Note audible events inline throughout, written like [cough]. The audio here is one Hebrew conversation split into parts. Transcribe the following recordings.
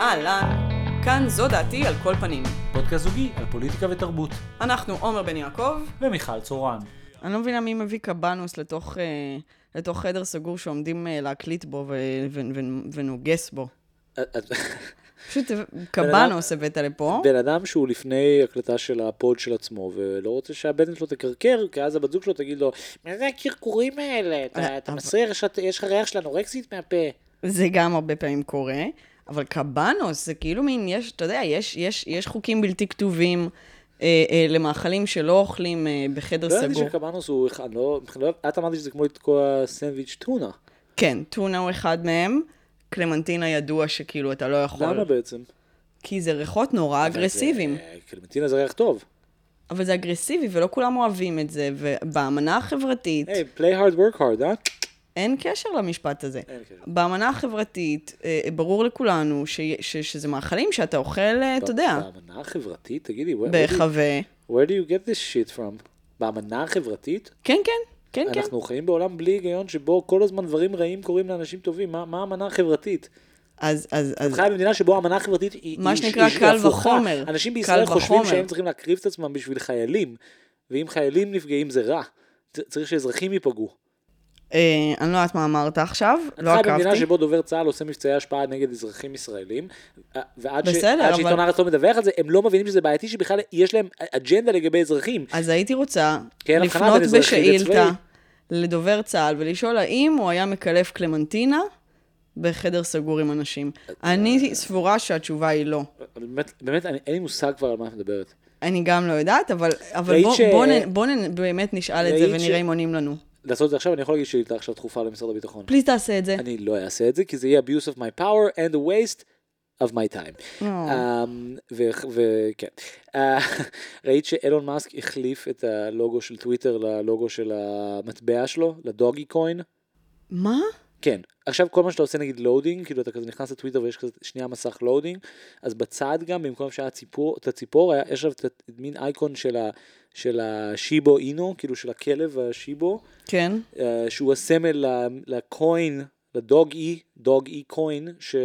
אהלן, כאן זו דעתי על כל פנים. פודקאסט זוגי על פוליטיקה ותרבות. אנחנו עומר בן יעקב. ומיכל צורן. אני לא מבינה מי מביא קבנוס לתוך, אה, לתוך חדר סגור שעומדים אה, להקליט בו ו- ו- ו- ונוגס בו. פשוט קבנוס הבאת לפה. בן אדם שהוא לפני הקלטה של הפוד של עצמו, ולא רוצה שהבטן שלו תקרקר, כי אז הבת זוג שלו תגיד לו, מה זה הקרקורים האלה? אתה, אה, מסריח, יש לך ריח של אנורקסית מהפה. זה גם הרבה פעמים קורה, אבל קבנוס זה כאילו מין, יש, אתה יודע, יש, יש, יש חוקים בלתי כתובים אה, אה, למאכלים שלא אוכלים אה, בחדר לא ידעתי סגור. שקבנוס הוא אחד, לא, לא- את אמרת שזה כמו לתקוע סנדוויץ' טונה. כן, טונה הוא אחד מהם. קלמנטינה ידוע שכאילו אתה לא יכול. למה בעצם? כי זה ריחות נורא אגרסיביים. זה- קלמנטינה זה ריח טוב. אבל זה אגרסיבי, ולא כולם אוהבים את זה, ובאמנה החברתית, היי, play hard work hard, אה? אין קשר למשפט הזה. אין קשר. באמנה החברתית, אה, ברור לכולנו ש, ש, שזה מאכלים שאתה אוכל, אה, אתה יודע, באמנה החברתית, תגידי, where- where do you- get this shit from? באמנה החברתית? כן, כן, כן, כן. אנחנו חיים בעולם בלי היגיון שבו כל הזמן דברים רעים קורים לאנשים טובים. מה מה האמנה החברתית? אז, אז, את אז, חיה במדינה שבו האמנה החברתית היא מה שנקרא קל. וחומר. אנשים בישראל חושבים. שהם צריכים להקריב את עצמם בשביל חיילים, ואם חיילים נפגעים זה רע. צריך שאזרחים ייפגעו. אה, אני לא יודעת מה אמרת עכשיו, את לא חיה במדינה עקבתי. שבו דובר צה"ל עושה מבצעי השפעה נגד אזרחים ישראלים, אה, ועד שעיתון הארץ לא מדווח על זה, הם לא מבינים שזה בעייתי שבכלל יש להם אג'נדה לגבי אזרחים. אז הייתי רוצה כן, לפנות בשאילתה. לדובר צה"ל ולשאול האם הוא היה מקלף קלמנטינה בחדר סגור עם אנשים. אני סבורה שהתשובה היא לא. באמת, באמת, אני- אין לי מושג כבר על מה את מדברת. אני גם לא יודעת, אבל, אבל בוא, ש- בוא, נ, בוא נ, באמת נשאל את זה ראית ש- ונראה אם עונים לנו. לעשות את זה עכשיו, אני יכול להגיד שאילתה עכשיו דחופה למשרד הביטחון. פליז תעשה את זה. אני לא אעשה את זה, כי זה יהיה abuse of my power and the waste of my time. Oh. וכן. [laughs] ראית שאילון מאסק החליף את הלוגו של טוויטר ללוגו של המטבע שלו, לדוגי קוין? מה? כן. עכשיו כל מה שאתה עושה נגיד loading, כאילו אתה כזה נכנס לטוויטר ויש כזה שנייה מסך loading, אז בצד גם, במקום שהיה ציפור, את הציפור, היה- יש עכשיו את מין אייקון של ה... של השיבו אינו, כאילו של הכלב השיבו, כן. אה, שהוא הסמל ל coin, ל Doge, Dogecoin, ש...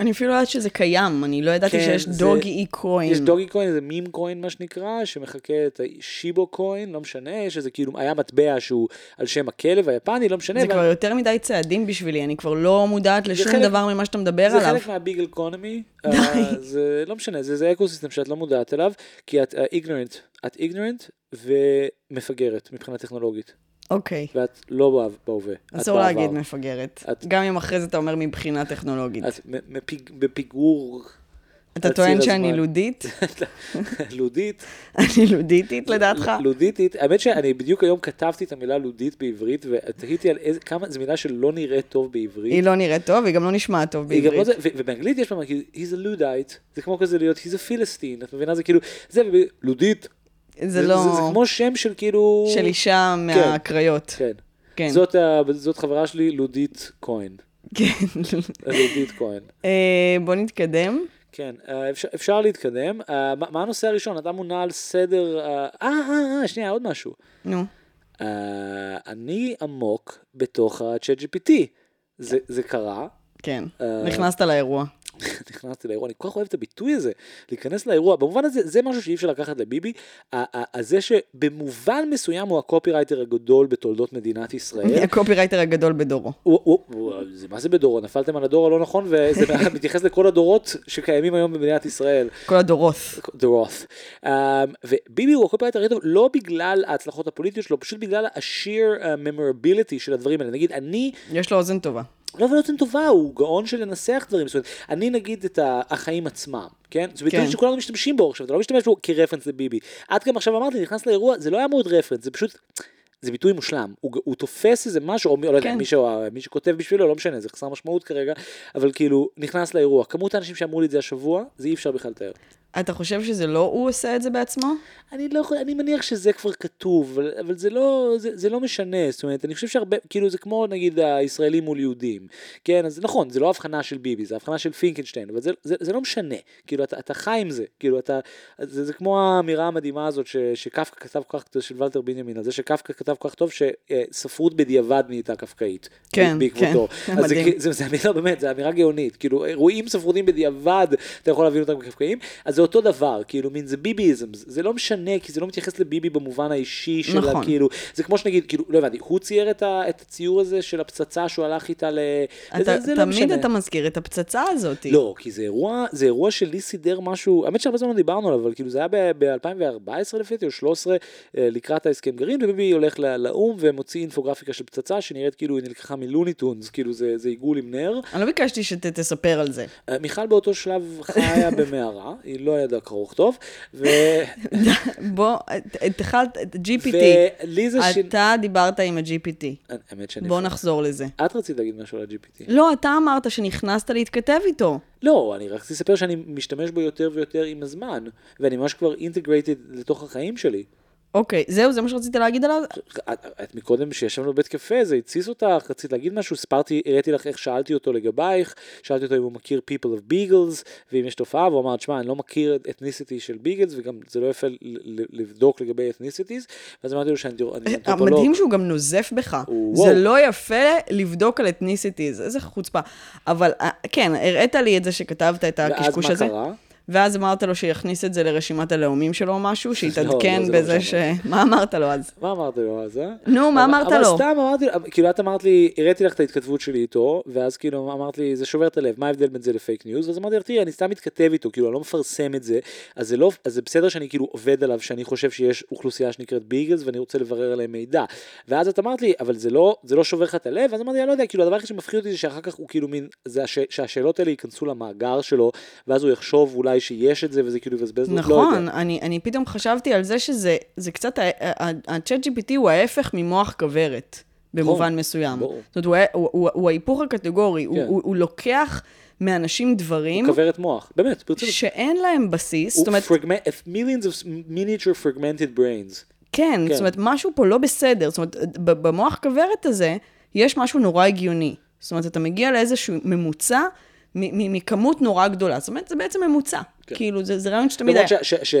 אני אפילו לא יודעת שזה קיים, אני לא ידעתי כן, שיש זה- דוגי אי קוין. יש דוגי קוין, זה מים קוין מה שנקרא, שמחקה את ה Shiba coin, לא משנה, יש איזה כאילו, היה מטבע שהוא על שם הכלב היפני, לא משנה. זה אבל- כבר יותר מדי צעדים בשבילי, אני כבר לא מודעת לשום חלק- דבר ממה שאתה מדבר זה עליו. חלק מה big economy, [laughs] די. זה לא משנה, זה, זה eco system שאת לא מודעת אליו, כי את ignorant, את ignorant ומפגרת מבחינה טכנולוגית, אוקיי. ואת לא בהו- בהווה. אסור. להגיד מפגרת. את- גם אם אחרי זה אתה אומר מבחינה טכנולוגית. את מפיג- בפיגור אתה טוען שאני הזמן. לודית? [laughs] לודית. [laughs] אני לודיתית לדעתך? לודיתית, האמת שאני בדיוק היום כתבתי את המילה לודית בעברית, ותהיתי על איזה, כמה, זו מילה שלא נראית טוב בעברית. היא לא נראית טוב, היא גם לא נשמעת טוב לא בעברית. ו- ובאנגלית יש פעם, he's a ludite, זה כמו כזה להיות, he's a philistine, את מבינה? זה כאילו, זה, לודית, זה לא... זה, זה כמו שם של כאילו, של אישה מהקריות. כן. כן. זאת, ה, זאת חברה שלי, לודית כהן, כן. לודית כהן. אה, בוא נתקדם. כן, אה, אפשר, אפשר להתקדם. אה, מה, מה הנושא הראשון? אתה מונה על סדר, אה, אה, אה, שנייה, עוד משהו. נו. Uh, אני עמוק בתוך ה-chat GPT. זה, זה קרה, כן. אה, נכנסת לאירוע. [laughs] נכנסתי לאירוע, אני כל כך אוהב את הביטוי הזה, להיכנס לאירוע, במובן הזה, זה משהו שאי אפשר לקחת לביבי, ה- ה- ה- זה שבמובן מסוים הוא הקופירייטר הגדול בתולדות מדינת ישראל. [laughs] הקופירייטר הגדול בדורו. הוא, הוא, הוא, זה, מה זה בדורו? נפלתם על הדור הלא נכון, וזה [laughs] מתייחס לכל הדורות שקיימים היום במדינת ישראל. כל הדורות. דורות. Um, וביבי הוא הקופירייטר טוב לא בגלל ההצלחות הפוליטיות שלו, פשוט בגלל ה sheer memorability של הדברים האלה. נגיד, אני יש לו אוזן טובה. לא אבל נותן טובה, הוא גאון של לנסח דברים. זאת אומרת, אני נגיד את החיים עצמם, כן? זה ביטוי כן. שכולנו משתמשים בו עכשיו, אתה לא משתמש בו כרפרנס לביבי. את גם עכשיו אמרת לי, נכנס לאירוע, זה לא היה מאוד רפרנס, זה פשוט, זה ביטוי מושלם. הוא, הוא תופס איזה משהו, או מי- לא יודע, כן. מי, שהוא, מי שכותב בשבילו, לא משנה, זה חסר משמעות כרגע, אבל כאילו, נכנס לאירוע. כמות האנשים שאמרו לי את זה השבוע, זה אי אפשר בכלל לתאר. אתה חושב שזה לא הוא עושה את זה בעצמו? אני לא יכול, אני מניח שזה כבר כתוב, אבל, אבל זה, לא, זה, זה לא משנה, זאת אומרת, אני חושב שהרבה, כאילו זה כמו נגיד הישראלים מול יהודים, כן, אז נכון, זה לא הבחנה של ביבי, זה הבחנה של פינקנשטיין, אבל זה, זה, זה לא משנה, כאילו אתה, אתה חי עם זה, כאילו אתה, זה, זה כמו האמירה המדהימה הזאת ש, שקפקא כתב כל כך, של ולטר בנימין, על זה שקפקא כתב כל כך טוב, שספרות בדיעבד נהייתה קפקאית, כן, בעקבותו. כן, אז זה, מדהים. זה, זה אמירה, באמת, זה אמירה גאונית, כאילו אירועים ספרותיים בדיעבד, אתה יכול להבין אותם כקפקאים, אז זה אותו דבר, כאילו מין זה ביביזם, זה לא משנה, כי זה לא מתייחס לביבי במובן האישי של נכון. כאילו, זה כמו שנגיד, כאילו, לא הבנתי, הוא צייר את, ה, את הציור הזה של הפצצה שהוא הלך איתה ל... אתה, זה, זה לא תמיד משנה. אתה מזכיר את הפצצה הזאת. לא, כי זה אירוע, זה אירוע שלי סידר משהו, האמת שהרבה זמן לא דיברנו עליו, אבל כאילו זה היה ב-2014 לפי דעתי, או 13, לקראת ההסכם גרעין, וביבי הולך ל- לאו"ם ומוציא אינפוגרפיקה של פצצה שנראית כאילו היא נלקחה מלוני טונס, כאילו זה, זה עיגול עם נר. אני לא ביקשתי שתספר על זה. אה, מיכל באותו שלב חיה [laughs] במערה, היא לא ידעה קרוא וכתוב, ו... [laughs] בוא, התחלת, GPT. ולי זה ש... אתה דיברת עם ה-GPT. האמת שאני... בוא נחזור לזה. את רצית להגיד משהו על ה-GPT. לא, אתה אמרת שנכנסת להתכתב איתו. לא, אני רק רציתי לספר שאני משתמש בו יותר ויותר עם הזמן, ואני ממש כבר אינטגרייטד לתוך החיים שלי. אוקיי, זהו, זה מה שרצית להגיד עליו? את, את מקודם שישבנו בבית קפה, זה התסיס אותך, רצית להגיד משהו, סיפרתי, הראיתי לך איך שאלתי אותו לגבייך, שאלתי אותו אם הוא מכיר people of beagles, ואם יש תופעה, והוא אמר, תשמע, אני לא מכיר אתניסיטי של ביגלס, וגם זה לא יפה לבדוק לגבי אתניסיטיז, ואז אמרתי לו שאני אני אנתרופולוג. המדהים שהוא גם נוזף בך. זה לא יפה לבדוק על אתניסיטיז, איזה חוצפה. אבל אה, כן, הראית לי את זה שכתבת את ואז הקשקוש מה הזה. קרה? ואז אמרת לו שיכניס את זה לרשימת הלאומים שלו או משהו, שיתעדכן [laughs] לא, לא בזה ש... מה אמרת לו אז? מה אמרת לו אז, אה? נו, מה אבל- אמרת אבל לו? סתם אמרתי, כאילו את אמרת לי, הראיתי לך את ההתכתבות שלי איתו, ואז כאילו אמרת לי, זה שובר את הלב, מה ההבדל בין זה ל fake news? אז אמרתי לך, תראי, אני סתם מתכתב איתו, כאילו, אני לא מפרסם את זה, אז זה לא, אז זה בסדר שאני כאילו עובד עליו, שאני חושב שיש אוכלוסייה שנקראת ביגלס, ואני רוצה לברר עליהם מידע. ואז את אמרת לי, אבל זה לא, זה לא שובר לך את הלב, אז אמרתי, אני לא יודע, כאילו, הדבר היחיד שמפחיד אותי זה שאחר כך הוא כאילו מין, זה הש, שהשאלות האלה ייכנסו למאגר שלו, ואז הוא יחשוב אולי שיש את זה, וזה כאילו יבזבז לו, לא נכון, יודע. אני, אני פתאום חשבתי על זה שזה זה קצת, ה-chat GPT הוא ההפך ממוח כוורת, במובן מסוים. ברור. זאת אומרת, הוא, הוא, הוא, הוא ההיפוך הקטגורי, הוא, כן. הוא, הוא לוקח מאנשים דברים כוורת מוח, באמת, ברצינות. שאין להם בסיס, זאת הוא אומרת, fragment, millions of miniature fragmented brains. כן, כן. זאת אומרת, משהו פה לא בסדר. זאת אומרת, במוח כוורת הזה, יש משהו נורא הגיוני. זאת אומרת, אתה מגיע לאיזשהו ממוצע מכמות נורא גדולה. זאת אומרת, זה בעצם ממוצע. כן. כאילו, זה, זה רעיון שתמיד היה. למרות ש...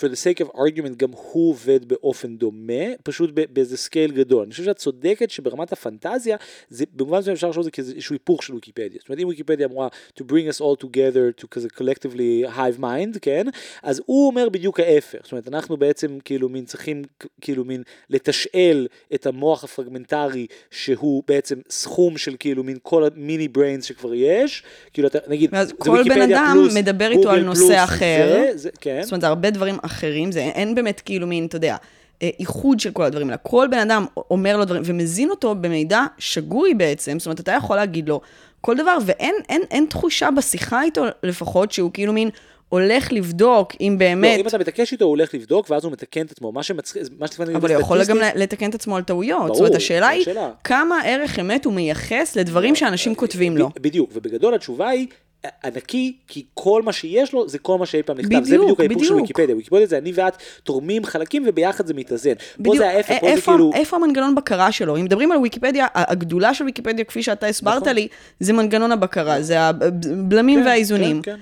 for the sake of argument, גם הוא עובד באופן דומה, פשוט באיזה סקייל גדול. אני חושב שאת צודקת שברמת הפנטזיה, זה, במובן מסוים אפשר לחשוב על זה כאיזשהו היפוך של ויקיפדיה. זאת אומרת, אם ויקיפדיה אמורה to bring us all together to כזה collectively hive mind, כן? אז הוא אומר בדיוק ההפך. זאת אומרת, אנחנו בעצם כאילו מין צריכים כאילו מין לתשאל את המוח הפרגמנטרי, שהוא בעצם סכום של כאילו מין כל ה mini brains שכבר יש. כאילו, אתה, נגיד, זה כל בן ויקיפדיה אדם פלוס מדבר איתו על גוגל נושא פלוס אחר. זה, זה, כן. זאת אומרת, זה הרבה דברים אחרים, זה אין באמת כאילו מין, אתה יודע, אה, איחוד של כל הדברים, אלא כל בן אדם אומר לו דברים ומזין אותו במידע שגוי בעצם, זאת אומרת, אתה יכול להגיד לו כל דבר, ואין אין, אין תחושה בשיחה איתו לפחות, שהוא כאילו מין הולך לבדוק אם לא, באמת, אם אתה מתעקש איתו, הוא הולך לבדוק, ואז הוא מתקן את עצמו. מה שמצחיק, אבל הוא יכול גם לתקן את עצמו על טעויות. זאת אומרת, ברור, השאלה היא. כמה ערך אמת הוא מייחס לדברים שאנשים כותבים לו. בדיוק, ובגדול התשובה היא ענקי, כי כל מה שיש לו זה כל מה שאי פעם נכתב. זה בדיוק, בדיוק ההיפוך של בדיוק. ויקיפדיה. ויקיפדיה זה אני ואת תורמים חלקים וביחד זה מתאזן. פה בדיוק, זה ההפך, פה זה כאילו... איפה המנגנון בקרה שלו? אם מדברים על ויקיפדיה, הגדולה של ויקיפדיה, כפי שאתה הסברת נכון. לי, זה מנגנון הבקרה, זה הבלמים כן, והאיזונים. כן, כן.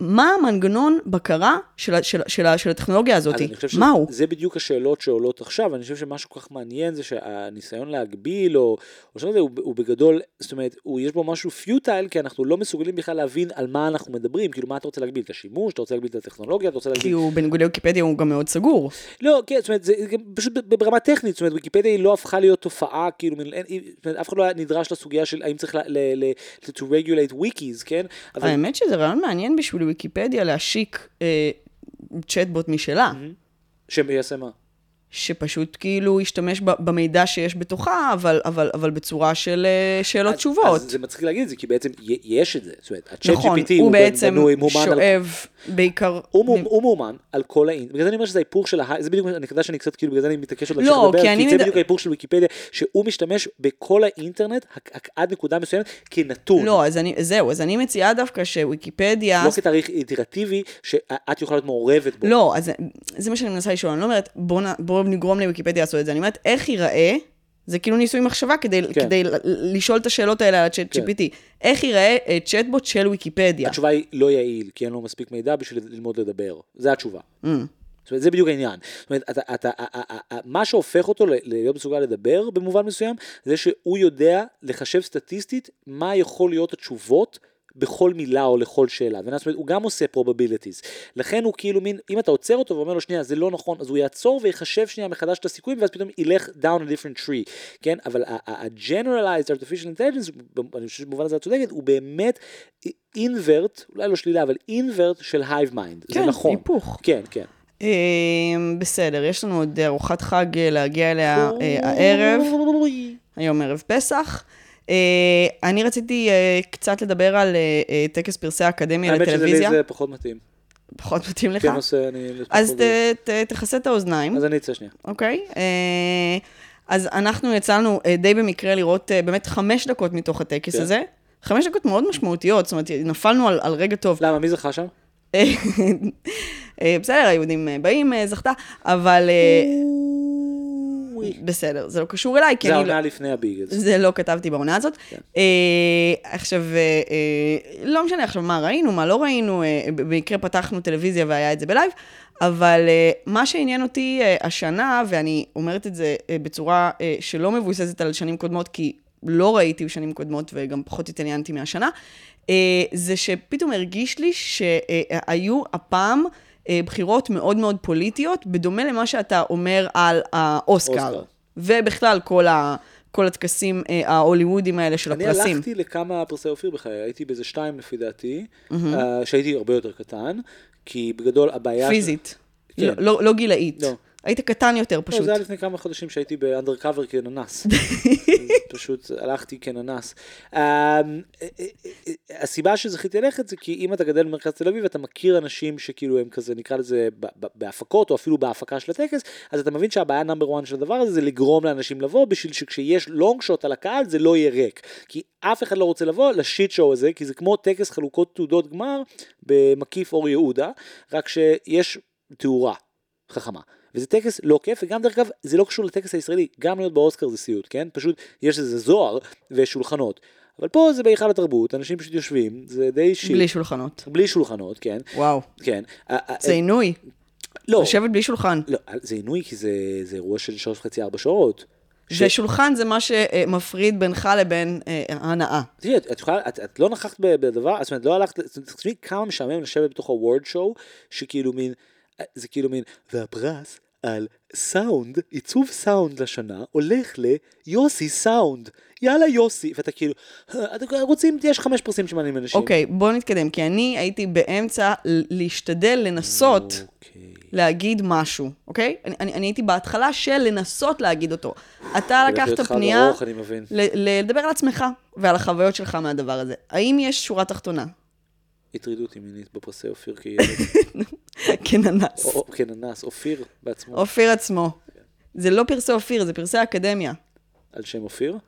מה המנגנון בקרה של, של, של, ה- של הטכנולוגיה הזאת? מה הוא? שזה בדיוק השאלות שעולות עכשיו, אני חושב שמה שכל כך מעניין זה שהניסיון להגביל, או, או שזה, הוא, הוא בגדול, זאת אומרת, הוא, יש בו משהו פיוטייל, כי אנחנו לא מסוגלים בכלל להבין על מה אנחנו מדברים, כאילו מה אתה רוצה להגביל, את השימוש, אתה רוצה להגביל את הטכנולוגיה, אתה רוצה להגביל... כי הוא בניגוד לוויקיפדיה הוא גם מאוד סגור. לא, כן, זאת אומרת, זה פשוט ברמה טכנית, זאת אומרת, ויקיפדיה היא לא הפכה להיות תופעה, כאילו, זאת אומרת, אף אחד לא נדרש לסוגיה של האם צריך ל... ל, ל to regulate wikis, כן? אבל האמת שזה רעיון מעניין בשביל ויקיפדיה להשיק אה, צ'טבוט משלה. שהם יעשה מה? שפשוט כאילו ישתמש במידע שיש בתוכה, אבל, אבל, אבל בצורה של אה, שאלות אז- תשובות. אז זה מצחיק להגיד את זה, כי בעצם יש את זה. זאת אומרת, הצ'אט נכון, GPT הוא הוא בעצם מאומן על שואב בעיקר... הוא, מאומ- הוא מאומן על כל האינט, בגלל זה אני אומר שזה ההיפוך של ההיי, זה בדיוק הנקודה שאני קצת כאילו, בגלל זה אני מתעקש עוד לא, לדבר, כי אני זה מד- בדיוק ההיפוך של ויקיפדיה, שהוא משתמש בכל האינטרנט עד נקודה מסוימת כנתון. לא, אז אני, זהו, אז אני מציעה דווקא שוויקיפדיה... לא כתאריך איטרטיבי שאת יכולה להיות מעורבת בו. לא, אז זה- זה מה שאני מנסה לשאול, אני לא אומרת, בואו בוא נגרום לוויקיפדיה לעשות את זה, אני אומרת, איך ייראה, זה כאילו ניסוי מחשבה כדי, כן. כדי לשאול את השאלות האלה על הצ'אט כן. GPT. איך ייראה אה, צ'אטבוט של ויקיפדיה? התשובה היא לא יעיל, כי אין לו מספיק מידע בשביל ללמוד לדבר. זה התשובה. Mm. זאת אומרת, זה בדיוק העניין. זאת אומרת, אתה, אתה, ה- ה- ה- ה- מה שהופך אותו להיות מסוגל לדבר במובן מסוים, זה שהוא יודע לחשב סטטיסטית מה יכול להיות התשובות בכל מילה או לכל שאלה. זאת אומרת, הוא גם עושה probabilities. לכן הוא כאילו מין, אם אתה עוצר אותו ואומר לו, שנייה, זה לא נכון, אז הוא יעצור ויחשב שנייה מחדש את הסיכויים, ואז פתאום ילך down a different tree. כן? אבל ה-generalized artificial intelligence, אני חושב שבמובן הזה את צודקת, הוא באמת invert, אולי לא שלילה, אבל invert של hive mind. זה כן, נכון. היפוך. כן, כן. אה, בסדר, יש לנו עוד ארוחת חג אה, להגיע אליה אה, הערב, היום ערב פסח. אה, אני רציתי אה, קצת לדבר על אה, טקס פרסי האקדמיה האמת שזה לי לטלוויזיה. זה פחות מתאים. פחות מתאים לך? כן, נושא, אני... אז ת- ת- תכסה את האוזניים. אז אני אצא שנייה. אוקיי? אז אנחנו יצאנו די במקרה לראות באמת חמש דקות מתוך הטקס כן. הזה. חמש דקות מאוד משמעותיות, זאת אומרת, נפלנו על, על רגע טוב. למה, מי זכה שם? בסדר, היהודים באים, זכתה, אבל אה, בסדר, זה לא קשור אליי, כי זה אני... לא- העונה לפני הביגלס. זה לא כתבתי בעונה הזאת. כן. אה, עכשיו, אה, אה, לא משנה עכשיו מה ראינו, מה לא ראינו, במקרה פתחנו טלוויזיה והיה את זה בלייב, אבל מה שעניין אותי השנה, ואני אומרת את זה בצורה שלא מבוססת על שנים קודמות, כי לא ראיתי בשנים קודמות וגם פחות התעניינתי מהשנה, זה שפתאום הרגיש לי שהיו הפעם... אה, בחירות מאוד מאוד פוליטיות, בדומה למה שאתה אומר על האוסקר. אוסקר. ובכלל כל, ה, כל הטקסים אה, ההוליוודיים האלה של אני הפרסים. הלכתי לכמה פרסי אופיר בחיי, הייתי באיזה שתיים לפי דעתי, אה, שהייתי הרבה יותר קטן, כי בגדול הבעיה... פיזית. כן. לא, לא, לא גילאית. לא. היית קטן יותר לא, פשוט. זה היה לפני כמה חודשים שהייתי באנדרקאבר כננס. [laughs] פשוט הלכתי כננס. אה, אה, אה, אה, הסיבה שזכיתי ללכת זה כי אם אתה גדל במרכז תל אביב אתה מכיר אנשים שכאילו הם כזה נקרא לזה בהפקות או אפילו בהפקה של הטקס אז אתה מבין שהבעיה נאמבר 1 של הדבר הזה זה לגרום לאנשים לבוא בשביל שכשיש לונג שוט על הקהל זה לא יהיה ריק. כי אף אחד לא רוצה לבוא לשיט שואו הזה כי זה כמו טקס חלוקות תעודות גמר במקיף אור יהודה רק שיש תאורה חכמה. וזה טקס לא כיף, וגם דרך אגב, זה לא קשור לטקס הישראלי, גם להיות באוסקר זה סיוט, כן? פשוט יש איזה זוהר ושולחנות. אבל פה זה בהיכל התרבות, אנשים פשוט יושבים, זה די שיט. בלי שולחנות. בלי שולחנות, כן. וואו. כן. אה, אה, זה עינוי. לא, לשבת בלי שולחן. לא, זה עינוי כי זה, זה אירוע של שלוש וחצי ארבע שעות. ש- ושולחן זה מה שמפריד בינך לבין אה, ההנאה. תראי, את, את, את, את לא נכחת בדבר, זאת אומרת, לא הלכת, תחשבי כמה משעמם לשבת בתוך הוורד שואו, שכאילו מין, זה כאילו מין, והפרס על סאונד, עיצוב סאונד לשנה, הולך ליוסי סאונד. יאללה יוסי, ואתה כאילו, "אה, אתם רוצים, יש חמש פרסים שמעניינים אנשים. אוקיי, בוא נתקדם, כי אני הייתי באמצע להשתדל לנסות אוקיי. להגיד משהו, אוקיי? אני, אני, אני הייתי בהתחלה של לנסות להגיד אותו. אתה לקחת פנייה ארוך. ל- ל- לדבר על עצמך ועל החוויות שלך מהדבר הזה. האם יש שורה תחתונה? הטרידו אותי מינית בפרסי אופיר כילד, [laughs] כננס. כננס, אופיר בעצמו, אופיר עצמו. זה לא פרסי אופיר, זה פרסי אקדמיה. על שם אופיר.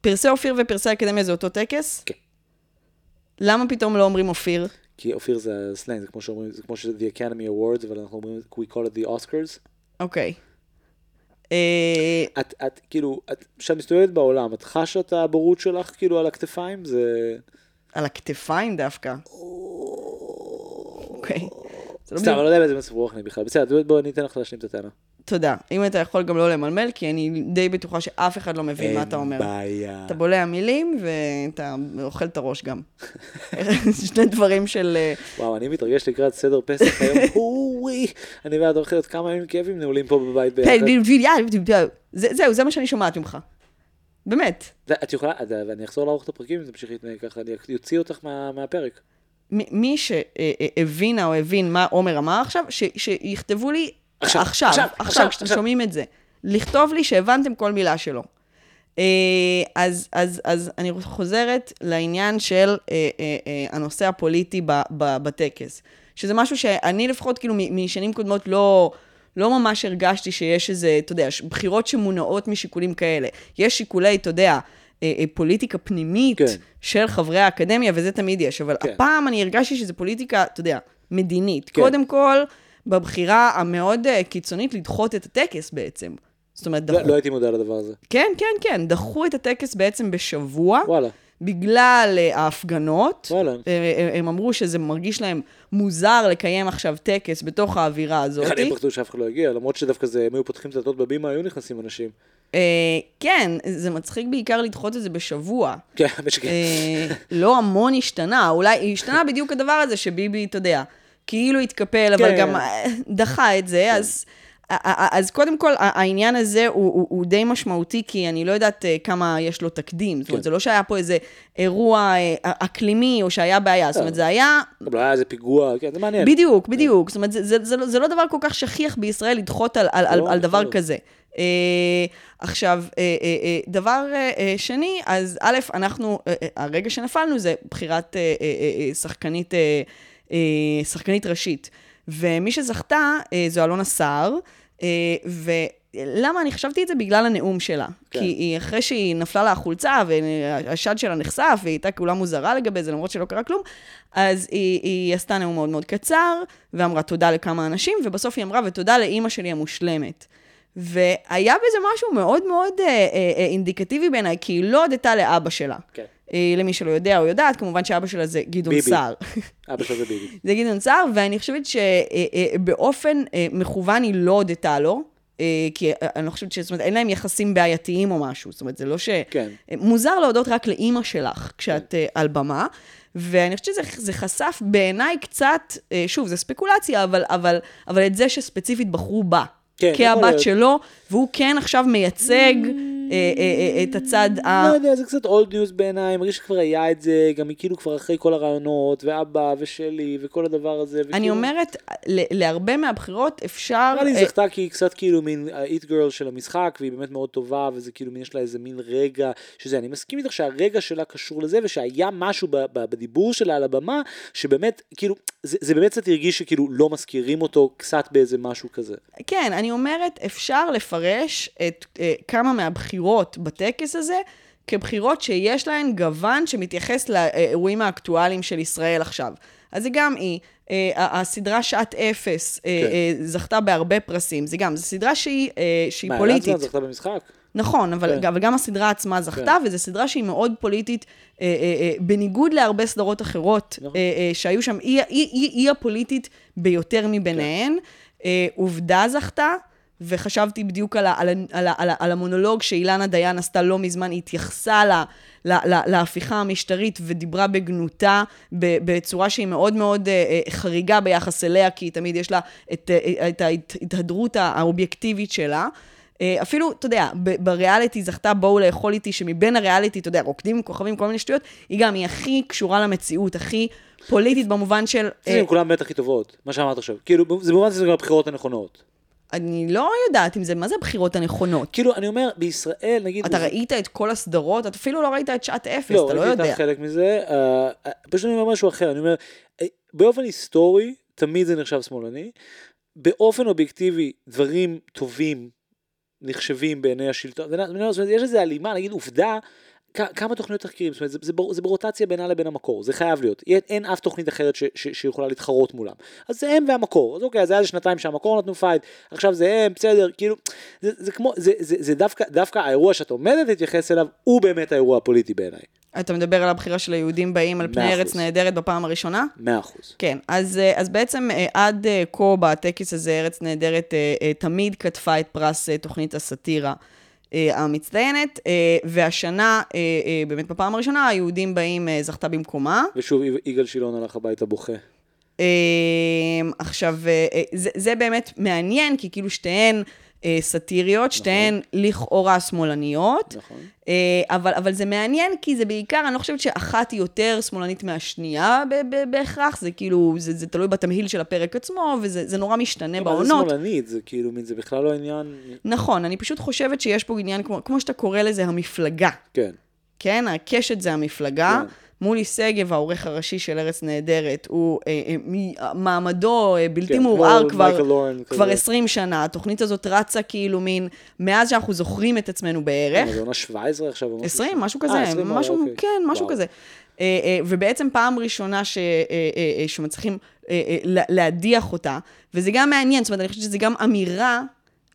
פרסי אופיר ופרסי אקדמיה זה אותו טקס? כן. למה פתאום לא אומרים אופיר? כי אופיר זה הסלנג, זה כמו שאומרים, זה כמו שזה the Academy Awards, אבל אנחנו אומרים, we call it the Oscars. אוקיי. אה, את, את, כאילו, את, כשאת מסתובבת בעולם, את חשה את הבורות שלך, כאילו, על הכתפיים? זה... על הכתפיים דווקא. אוקיי. לא סתם, אני לא יודע באיזה מצב רוח אני בכלל. בסדר, בוא, אני אתן לך להשלים את הטענה. תודה. אם אתה יכול גם לא למלמל, כי אני די בטוחה שאף אחד לא מבין מה אתה אומר. אין בעיה. אתה בולע מילים ואתה אוכל את הראש גם. שני דברים של... אה, וואו, אני מתרגש לקראת סדר פסח היום. אוי, אני ואת הולכים להיות כמה ימים כאבים נעולים פה בבית ביחד. זה- זהו, זה מה שאני שומעת ממך. באמת. את יכולה, ואני אחזור לערוך את הפרקים אם תמשיכי להתנהג ככה, אני אוציא אותך מה- מהפרק. מי שהבינה או הבין מה עומר אמר עכשיו, ש- שיכתבו לי עכשיו, עכשיו, עכשיו, עכשיו, עכשיו, כשאתם עכשיו. שומעים את זה. לכתוב לי שהבנתם כל מילה שלו. אה, אז, אז, אז אני חוזרת לעניין של אה, אה, הנושא הפוליטי בטקס. שזה משהו שאני לפחות, כאילו, משנים קודמות לא, לא ממש הרגשתי שיש איזה, אתה יודע, בחירות שמונעות משיקולים כאלה. יש שיקולי, אתה יודע, אה, אה, פוליטיקה פנימית כן. של חברי האקדמיה, וזה תמיד יש, אבל כן. הפעם אני הרגשתי שזה פוליטיקה, אתה יודע, מדינית. כן. קודם כל, בבחירה המאוד אה, קיצונית לדחות את הטקס בעצם. זאת אומרת, לא דחו... לא הייתי מודע לדבר הזה. כן, כן, כן, דחו את הטקס בעצם בשבוע, וואלה. בגלל אה, ההפגנות. וואלה. אה, אה, הם אמרו שזה מרגיש להם מוזר לקיים עכשיו טקס בתוך האווירה הזאת. איך הם פחדו שאף אחד לא יגיע, למרות שדווקא זה, הם היו פותחים דלתות בבימה, היו נכנסים אנשים. אה, כן, זה מצחיק בעיקר לדחות את זה בשבוע. כן, משקר. אה, לא המון השתנה, אולי השתנה בדיוק הדבר הזה שביבי, אתה יודע, כאילו התקפל, אבל כן. גם דחה את זה, אז... אז קודם כל, העניין הזה הוא, הוא, הוא די משמעותי, כי אני לא יודעת אה, כמה יש לו תקדים. זאת אומרת, כן. זה לא שהיה פה איזה אירוע אה, אקלימי, או שהיה בעיה. זאת אומרת, זה היה... אבל לא היה איזה פיגוע, כן, זה מעניין. בדיוק, בדיוק. זאת אומרת, זה, זה, זה, לא, זה לא דבר כל כך שכיח בישראל לדחות על, על, על, לא, על דבר לא. כזה. אה, עכשיו, אה, אה, אה, דבר אה, אה, שני, אז א', אנחנו, אה, אה, הרגע שנפלנו זה בחירת אה, אה, אה, שחקנית, אה, אה, שחקנית ראשית. ומי שזכתה אה, זו אלונה סער, אה, ולמה אני חשבתי את זה? בגלל הנאום שלה. כן. כי היא, אחרי שהיא נפלה לה החולצה והשד שלה נחשף, והיא הייתה כולה מוזרה לגבי זה, למרות שלא קרה כלום, אז היא, היא עשתה נאום מאוד מאוד קצר, ואמרה תודה לכמה אנשים, ובסוף היא אמרה, ותודה לאימא שלי המושלמת. והיה בזה משהו מאוד מאוד אה, אה, אה, אינדיקטיבי בעיניי, כי היא לא הודתה לאבא שלה. כן. אה, למי שלא יודע או יודעת, כמובן שאבא שלה זה גדעון ביבי. סער. [laughs] אבא שלה זה ביבי. זה גדעון סער, ואני חושבת שבאופן מכוון היא לא הודתה לו, אה, כי אה, אני לא חושבת ש... זאת אומרת, אין להם יחסים בעייתיים או משהו. זאת אומרת, זה לא ש... כן. מוזר להודות רק לאימא שלך כשאת אה, על במה, ואני חושבת שזה זה חשף בעיניי קצת, אה, שוב, זה ספקולציה, אבל, אבל, אבל את זה שספציפית בחרו בה. כן, כהבת. שלו, והוא כן עכשיו מייצג אה, אה, אה, את הצד ה... לא יודע, זה קצת old news בעיניי, מרגיש שכבר היה את זה, גם היא כאילו כבר אחרי כל הרעיונות, ואבא ושלי, וכל הדבר הזה. אני אומרת, להרבה מהבחירות אפשר... נראה לי אה, זכתה כי היא קצת כאילו מין ה it girl של המשחק, והיא באמת מאוד טובה, וזה כאילו מין יש לה איזה מין רגע, שזה, אני מסכים איתך שהרגע שלה קשור לזה, ושהיה משהו בדיבור שלה על הבמה, שבאמת, כאילו, זה, באמת קצת הרגיש שכאילו לא מזכירים אותו קצת באיזה משהו כזה. כן, אני אומרת, אפשר לפרש את אה, כמה מהבחירות בטקס הזה כבחירות שיש להן גוון שמתייחס לאירועים האקטואליים של ישראל עכשיו. אז זה גם היא. אה, הסדרה שעת אפס אה, כן. אה, זכתה בהרבה פרסים, זה גם, זו סדרה שהיא, אה, שהיא מה, פוליטית. אלעזר זכתה במשחק? נכון, אבל, כן. אבל גם הסדרה עצמה זכתה, כן. וזו סדרה שהיא מאוד פוליטית, אה, אה, אה, בניגוד להרבה סדרות אחרות נכון. אה, אה, שהיו שם, היא, היא, היא, היא הפוליטית ביותר מביניהן. כן. אה, עובדה זכתה, וחשבתי בדיוק על, ה, על, ה, על, ה, על, ה, על המונולוג שאילנה דיין עשתה לא מזמן, היא התייחסה לה, לה, לה, להפיכה המשטרית ודיברה בגנותה, ב, בצורה שהיא מאוד מאוד אה, אה, חריגה ביחס אליה, כי תמיד יש לה את, אה, את ההתהדרות האובייקטיבית שלה. אפילו, אתה יודע, בריאליטי זכתה בואו לאכול איתי, שמבין הריאליטי, אתה יודע, רוקדים עם כוכבים, כל מיני שטויות, היא גם, היא הכי קשורה למציאות, הכי פוליטית במובן של... זה כולם באמת הכי טובות, מה שאמרת עכשיו. כאילו, זה במובן שזה גם הבחירות הנכונות. אני לא יודעת אם זה, מה זה הבחירות הנכונות? כאילו, אני אומר, בישראל, נגיד... אתה ראית את כל הסדרות? אתה אפילו לא ראית את שעת אפס, לא, אתה לא ראיתי יודע. את חלק מזה, אה, פשוט אני אומר משהו אחר, אני אומר, אה, באופן היסטורי, תמיד זה נחשב שמאלני, באופן אובייקטיבי, דברים טובים נחשבים בעיני השלטון, יש איזו הלימה, נגיד עובדה, כמה תוכניות תחקירים, זאת אומרת, זה, זה, בר- זה ברוטציה בינה לבין המקור, זה חייב להיות, אין, אין אף תוכנית אחרת ש, ש, שיכולה להתחרות מולם, אז זה הם והמקור, אז אוקיי, אז היה איזה שנתיים שהמקור נתנו fight, עכשיו זה הם, בסדר, כאילו, זה, זה כמו, זה, זה, זה דווקא, דווקא האירוע שאת עומדת להתייחס אליו, הוא באמת האירוע הפוליטי בעיניי, אתה מדבר על הבחירה של היהודים באים על פני ארץ. נהדרת בפעם הראשונה? מאה אחוז. כן, אז, אה, אז בעצם אה, עד אה, כה בטקס הזה, ארץ נהדרת תמיד קטפה את פרס תוכנית הסאטירה המצטיינת, אה, והשנה, אה, אה, באמת בפעם הראשונה, היהודים באים, אה, זכתה במקומה. ושוב, יגאל שילון הלך הביתה בוכה. אה, עכשיו, אה, אה, זה, זה באמת מעניין, כי כאילו שתיהן... אה, סאטיריות, שתיהן לכאורה שמאלניות. נכון. אה, אבל, אבל זה מעניין, כי זה בעיקר, אני לא חושבת שאחת היא יותר שמאלנית מהשנייה בהכרח, זה כאילו, זה, זה תלוי בתמהיל של הפרק עצמו, וזה זה נורא משתנה מה זה בעונות. שמאלנית? זה כאילו, זה בכלל לא עניין... נכון, אני פשוט חושבת שיש פה עניין, כמו, כמו שאתה קורא לזה, המפלגה. כן. כן, הקשת זה המפלגה. כן. מולי שגב, העורך הראשי של ארץ נהדרת, הוא אה, אה, מעמדו אה, בלתי כן, מעורער כבר, כבר כזה. 20 שנה. התוכנית הזאת רצה כאילו מין, מאז שאנחנו זוכרים את עצמנו בערך. מה, זה עונה 17 עכשיו? או משהו 20, כזה? משהו אה, כזה, 20, משהו, אוקיי. כן, משהו וואו. כזה. אה, אה, ובעצם פעם ראשונה ש, אה, אה, אה, שמצליחים אה, אה, לה- להדיח אותה, וזה גם מעניין, זאת אומרת, אני חושבת שזה גם אמירה,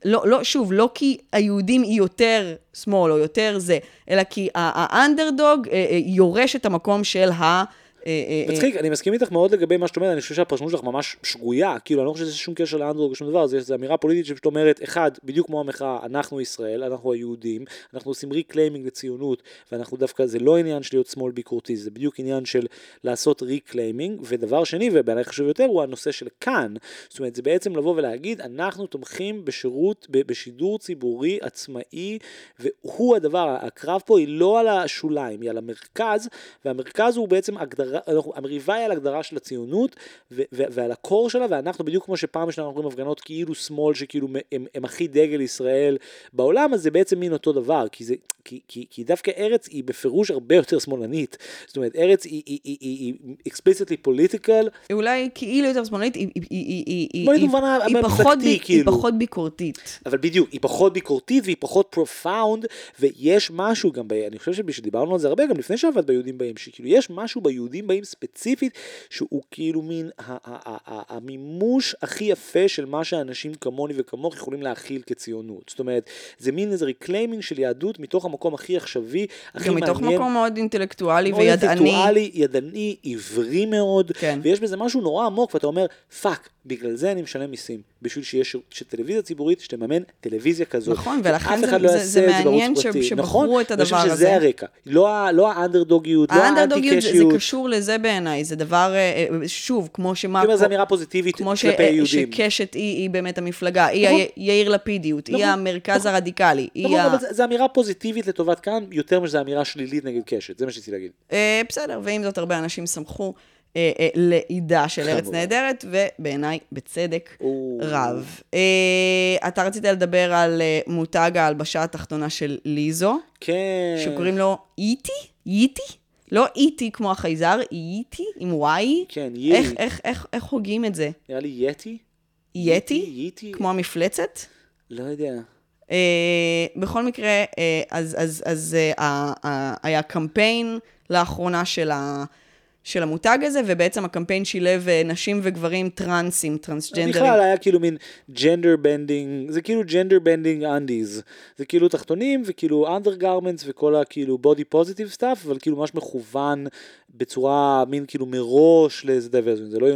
לא, לא, שוב, לא כי היהודים היא יותר שמאל או יותר זה, אלא כי האנדרדוג אה, אה, יורש את המקום של ה... אה, אה, אה, מצחיק, אני מסכים איתך מאוד לגבי מה שאת אומרת, אני חושב שהפרשנות שלך ממש שגויה, כאילו אני לא חושב שזה שום קשר לאנדרוג או שום דבר, זה אמירה פוליטית שפשוט אומרת, אחד, בדיוק כמו המחאה, אנחנו ישראל, אנחנו היהודים, אנחנו עושים reclaiming לציונות, ואנחנו דווקא, זה לא עניין של להיות שמאל ביקורתי, זה בדיוק עניין של לעשות reclaiming, ודבר שני, ובעיניי חשוב יותר, הוא הנושא של כאן, זאת אומרת, זה בעצם לבוא ולהגיד, אנחנו תומכים בשירות, בשידור ציבורי עצמאי, והוא הדבר, הקרב פה היא לא על השוליים, היא על המרכז, והמרכז הוא בעצם הגדרה, המריבה היא על הגדרה של הציונות, ו- ו- ועל ה core שלה, ואנחנו בדיוק כמו שפעם בשנה אנחנו רואים הפגנות כאילו שמאל, שכאילו הם, הם, הם הכי דגל ישראל בעולם, אז זה בעצם מין אותו דבר, כי, זה, כי, כי, כי דווקא ארץ היא בפירוש הרבה יותר שמאלנית, זאת אומרת, ארץ היא, היא, היא, היא, היא explicitly political, אולי כאילו יותר שמאלנית, היא, היא, היא, היא, היא, היא, היא, פחות, היא כאילו. פחות ביקורתית. אבל בדיוק, היא פחות ביקורתית והיא פחות profound, ויש משהו גם, ב, אני חושב שדיברנו על זה הרבה, גם לפני שעבדת ביהודים באים, שכאילו יש משהו ביהודים באים ספציפית, שהוא כאילו מין המימוש הכי יפה של מה שאנשים כמוני וכמוך יכולים להכיל כציונות. זאת אומרת, זה מין איזה reclaiming של יהדות מתוך המקום הכי עכשווי, הכי מעניין. מתוך מקום מאוד אינטלקטואלי מאוד וידעני. אינטלקטואלי, ידעני, עברי מאוד, כן. ויש בזה משהו נורא עמוק, ואתה אומר, fuck, בגלל זה אני משלם מיסים, בשביל שיש טלוויזיה ציבורית שתממן טלוויזיה כזאת. נכון, ולכן זה- לא זה- זה מעניין ש-. שבחרו נכון? את אני חושב הדבר שזה הזה. הרקע. לא, לא האנדרדוגיות, לא האנדרדוגיות זה, זה האנטי-קשיות. קשור לזה בעיניי, זה דבר, אה, אה, שוב, כמו שמה... אומר, זו אמירה פוזיטיבית כמו ש, כלפי יהודים. שקשת היא, היא באמת המפלגה, היא נכון. יאיר לפידיות, היא נכון, המרכז נכון. הרדיקלי, היא נכון, ה... אבל זו אמירה פוזיטיבית לטובת כאן, יותר משזו אמירה שלילית נגד קשת, זה מה שרציתי להגיד. אה, בסדר, ועם זאת הרבה אנשים שמחו אה, אה, לעידה של ארץ. נהדרת, ובעיניי בצדק או. רב. אה, אתה רצית לדבר על אה, מותג ההלבשה התחתונה של ליזו, כן. שקוראים לו איטי? איטי? לא איטי כמו החייזר, איטי עם וואי. כן, איך, ייטי. איך, איך, איך הוגים את זה? נראה לי יטי? יטי? ייטי? כמו המפלצת? לא יודע. Uh, בכל מקרה, uh, אז, אז, אז uh, uh, היה קמפיין לאחרונה של, ה, של המותג הזה, ובעצם הקמפיין שילב uh, נשים וגברים טרנסים, טרנסג'נדרים. בכלל היה כאילו מין gender bending, זה כאילו gender bending undies. זה כאילו תחתונים וכאילו undergarments וכל הכאילו body positive stuff, אבל כאילו ממש מכוון בצורה מין כאילו מראש לאיזה דייברזיון. זה לא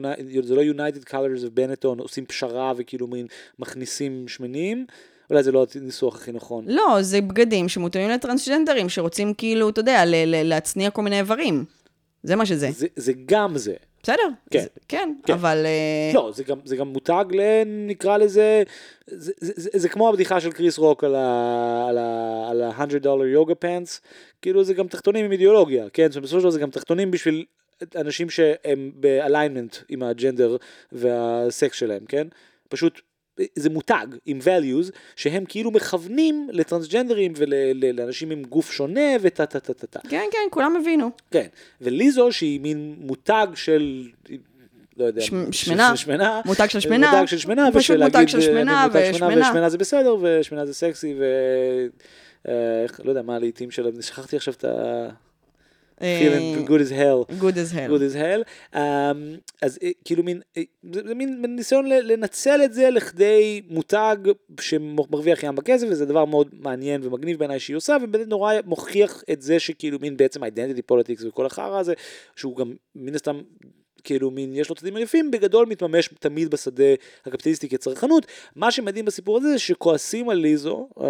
לא Colors of Benetton עושים פשרה וכאילו מין מכניסים שמנים. אולי זה לא הניסוח הכי נכון. לא, זה בגדים שמותאמים לטרנסג'נדרים, שרוצים כאילו, אתה יודע, להצניע כל מיני איברים. זה מה שזה. זה, זה גם זה. בסדר? כן. זה, כן, כן. אבל... אה, לא, זה גם, זה גם מותג ל... נקרא לזה, זה, זה, זה, זה כמו הבדיחה של קריס רוק על ה- על ה- על ה-100 דולר יוגה פאנס, כאילו זה גם תחתונים עם אידיאולוגיה, כן? זאת אומרת, בסופו של דבר זה גם תחתונים בשביל אנשים שהם באליינמנט עם הג'נדר והסקס שלהם, כן? פשוט זה מותג עם values שהם כאילו מכוונים לטרנסג'נדרים ולאנשים עם גוף שונה וטה טה טה טה טה. כן, כן, כולם הבינו. כן, וליזו שהיא מין מותג של, לא יודע, שמנה. שמנה, מותג של שמנה. מותג של שמנה, פשוט ושל מותג של אה, שמנה ושמנה. ושמנה זה בסדר, ושמנה זה סקסי, ו... אה, איך- לא יודע מה הלעיתים של, שכחתי עכשיו את ה... אה, feeling good as hell. good as hell. good as hell. Um, אז אה, כאילו מין, אה, זה, זה מין מין ניסיון ל- לנצל את זה לכדי מותג שמרוויח ים בכסף, וזה דבר מאוד מעניין ומגניב בעיניי שהיא עושה, ובאמת נורא מוכיח את זה שכאילו מין בעצם identity politics וכל החרא הזה, שהוא גם מן הסתם כאילו מין, יש לו צדדים יפים, בגדול מתממש תמיד בשדה הקפיטליסטי כצרכנות. מה שמדהים בסיפור הזה זה שכועסים על ליזו, אה,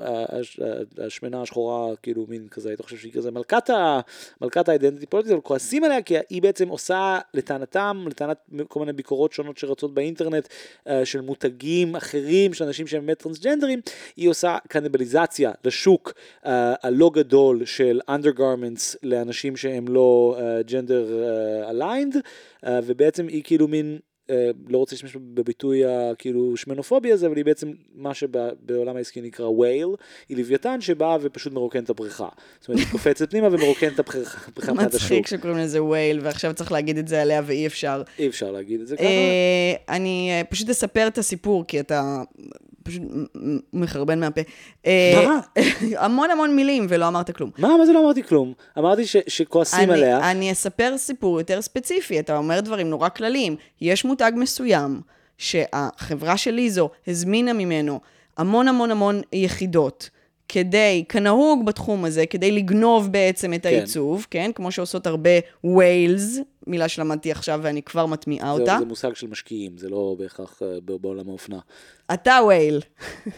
אה, הש- השמנה השחורה, כאילו מין כזה, היית חושב שהיא כזה מלכת ה- מלכת האידנטיטי פוליטית, אבל כועסים עליה כי היא בעצם עושה לטענתם, לטענת כל מיני ביקורות שונות שרצות באינטרנט אה, של מותגים אחרים, של אנשים שהם באמת טרנסג'נדרים, היא עושה קניבליזציה לשוק אה, הלא גדול של undergarments לאנשים שהם לא ג'נדר aligned, ובעצם היא כאילו מין... אה, לא רוצה להשתמש בביטוי הכאילו שמנופובי הזה, אבל היא בעצם מה שבעולם העסקי נקרא whale, היא לוויתן שבאה ופשוט מרוקן את הבריכה. זאת אומרת, היא קופצת פנימה ומרוקן את הבריכה [laughs] מבחינת השוק. מצחיק שקוראים לזה whale, ועכשיו צריך להגיד את זה עליה ואי אפשר. אי אפשר להגיד את זה ככה. אה, אני אה, פשוט אספר את הסיפור, כי אתה פשוט מחרבן מהפה. אה, מה? [laughs] המון המון מילים, ולא אמרת כלום. מה, מה זה לא אמרתי כלום? אמרתי ש- שכועסים אני, עליה. אני אספר סיפור יותר ספציפי, אתה אומר דברים נורא כלליים. יש מותג מסוים שהחברה של ליזו הזמינה ממנו המון המון המון יחידות. כדי, כנהוג בתחום הזה, כדי לגנוב בעצם את כן. העיצוב, כן? כמו שעושות הרבה ווילס, מילה שלמדתי עכשיו ואני כבר מטמיעה זה, אותה. זה מושג של משקיעים, זה לא בהכרח אה, בעולם האופנה. אתה ווייל.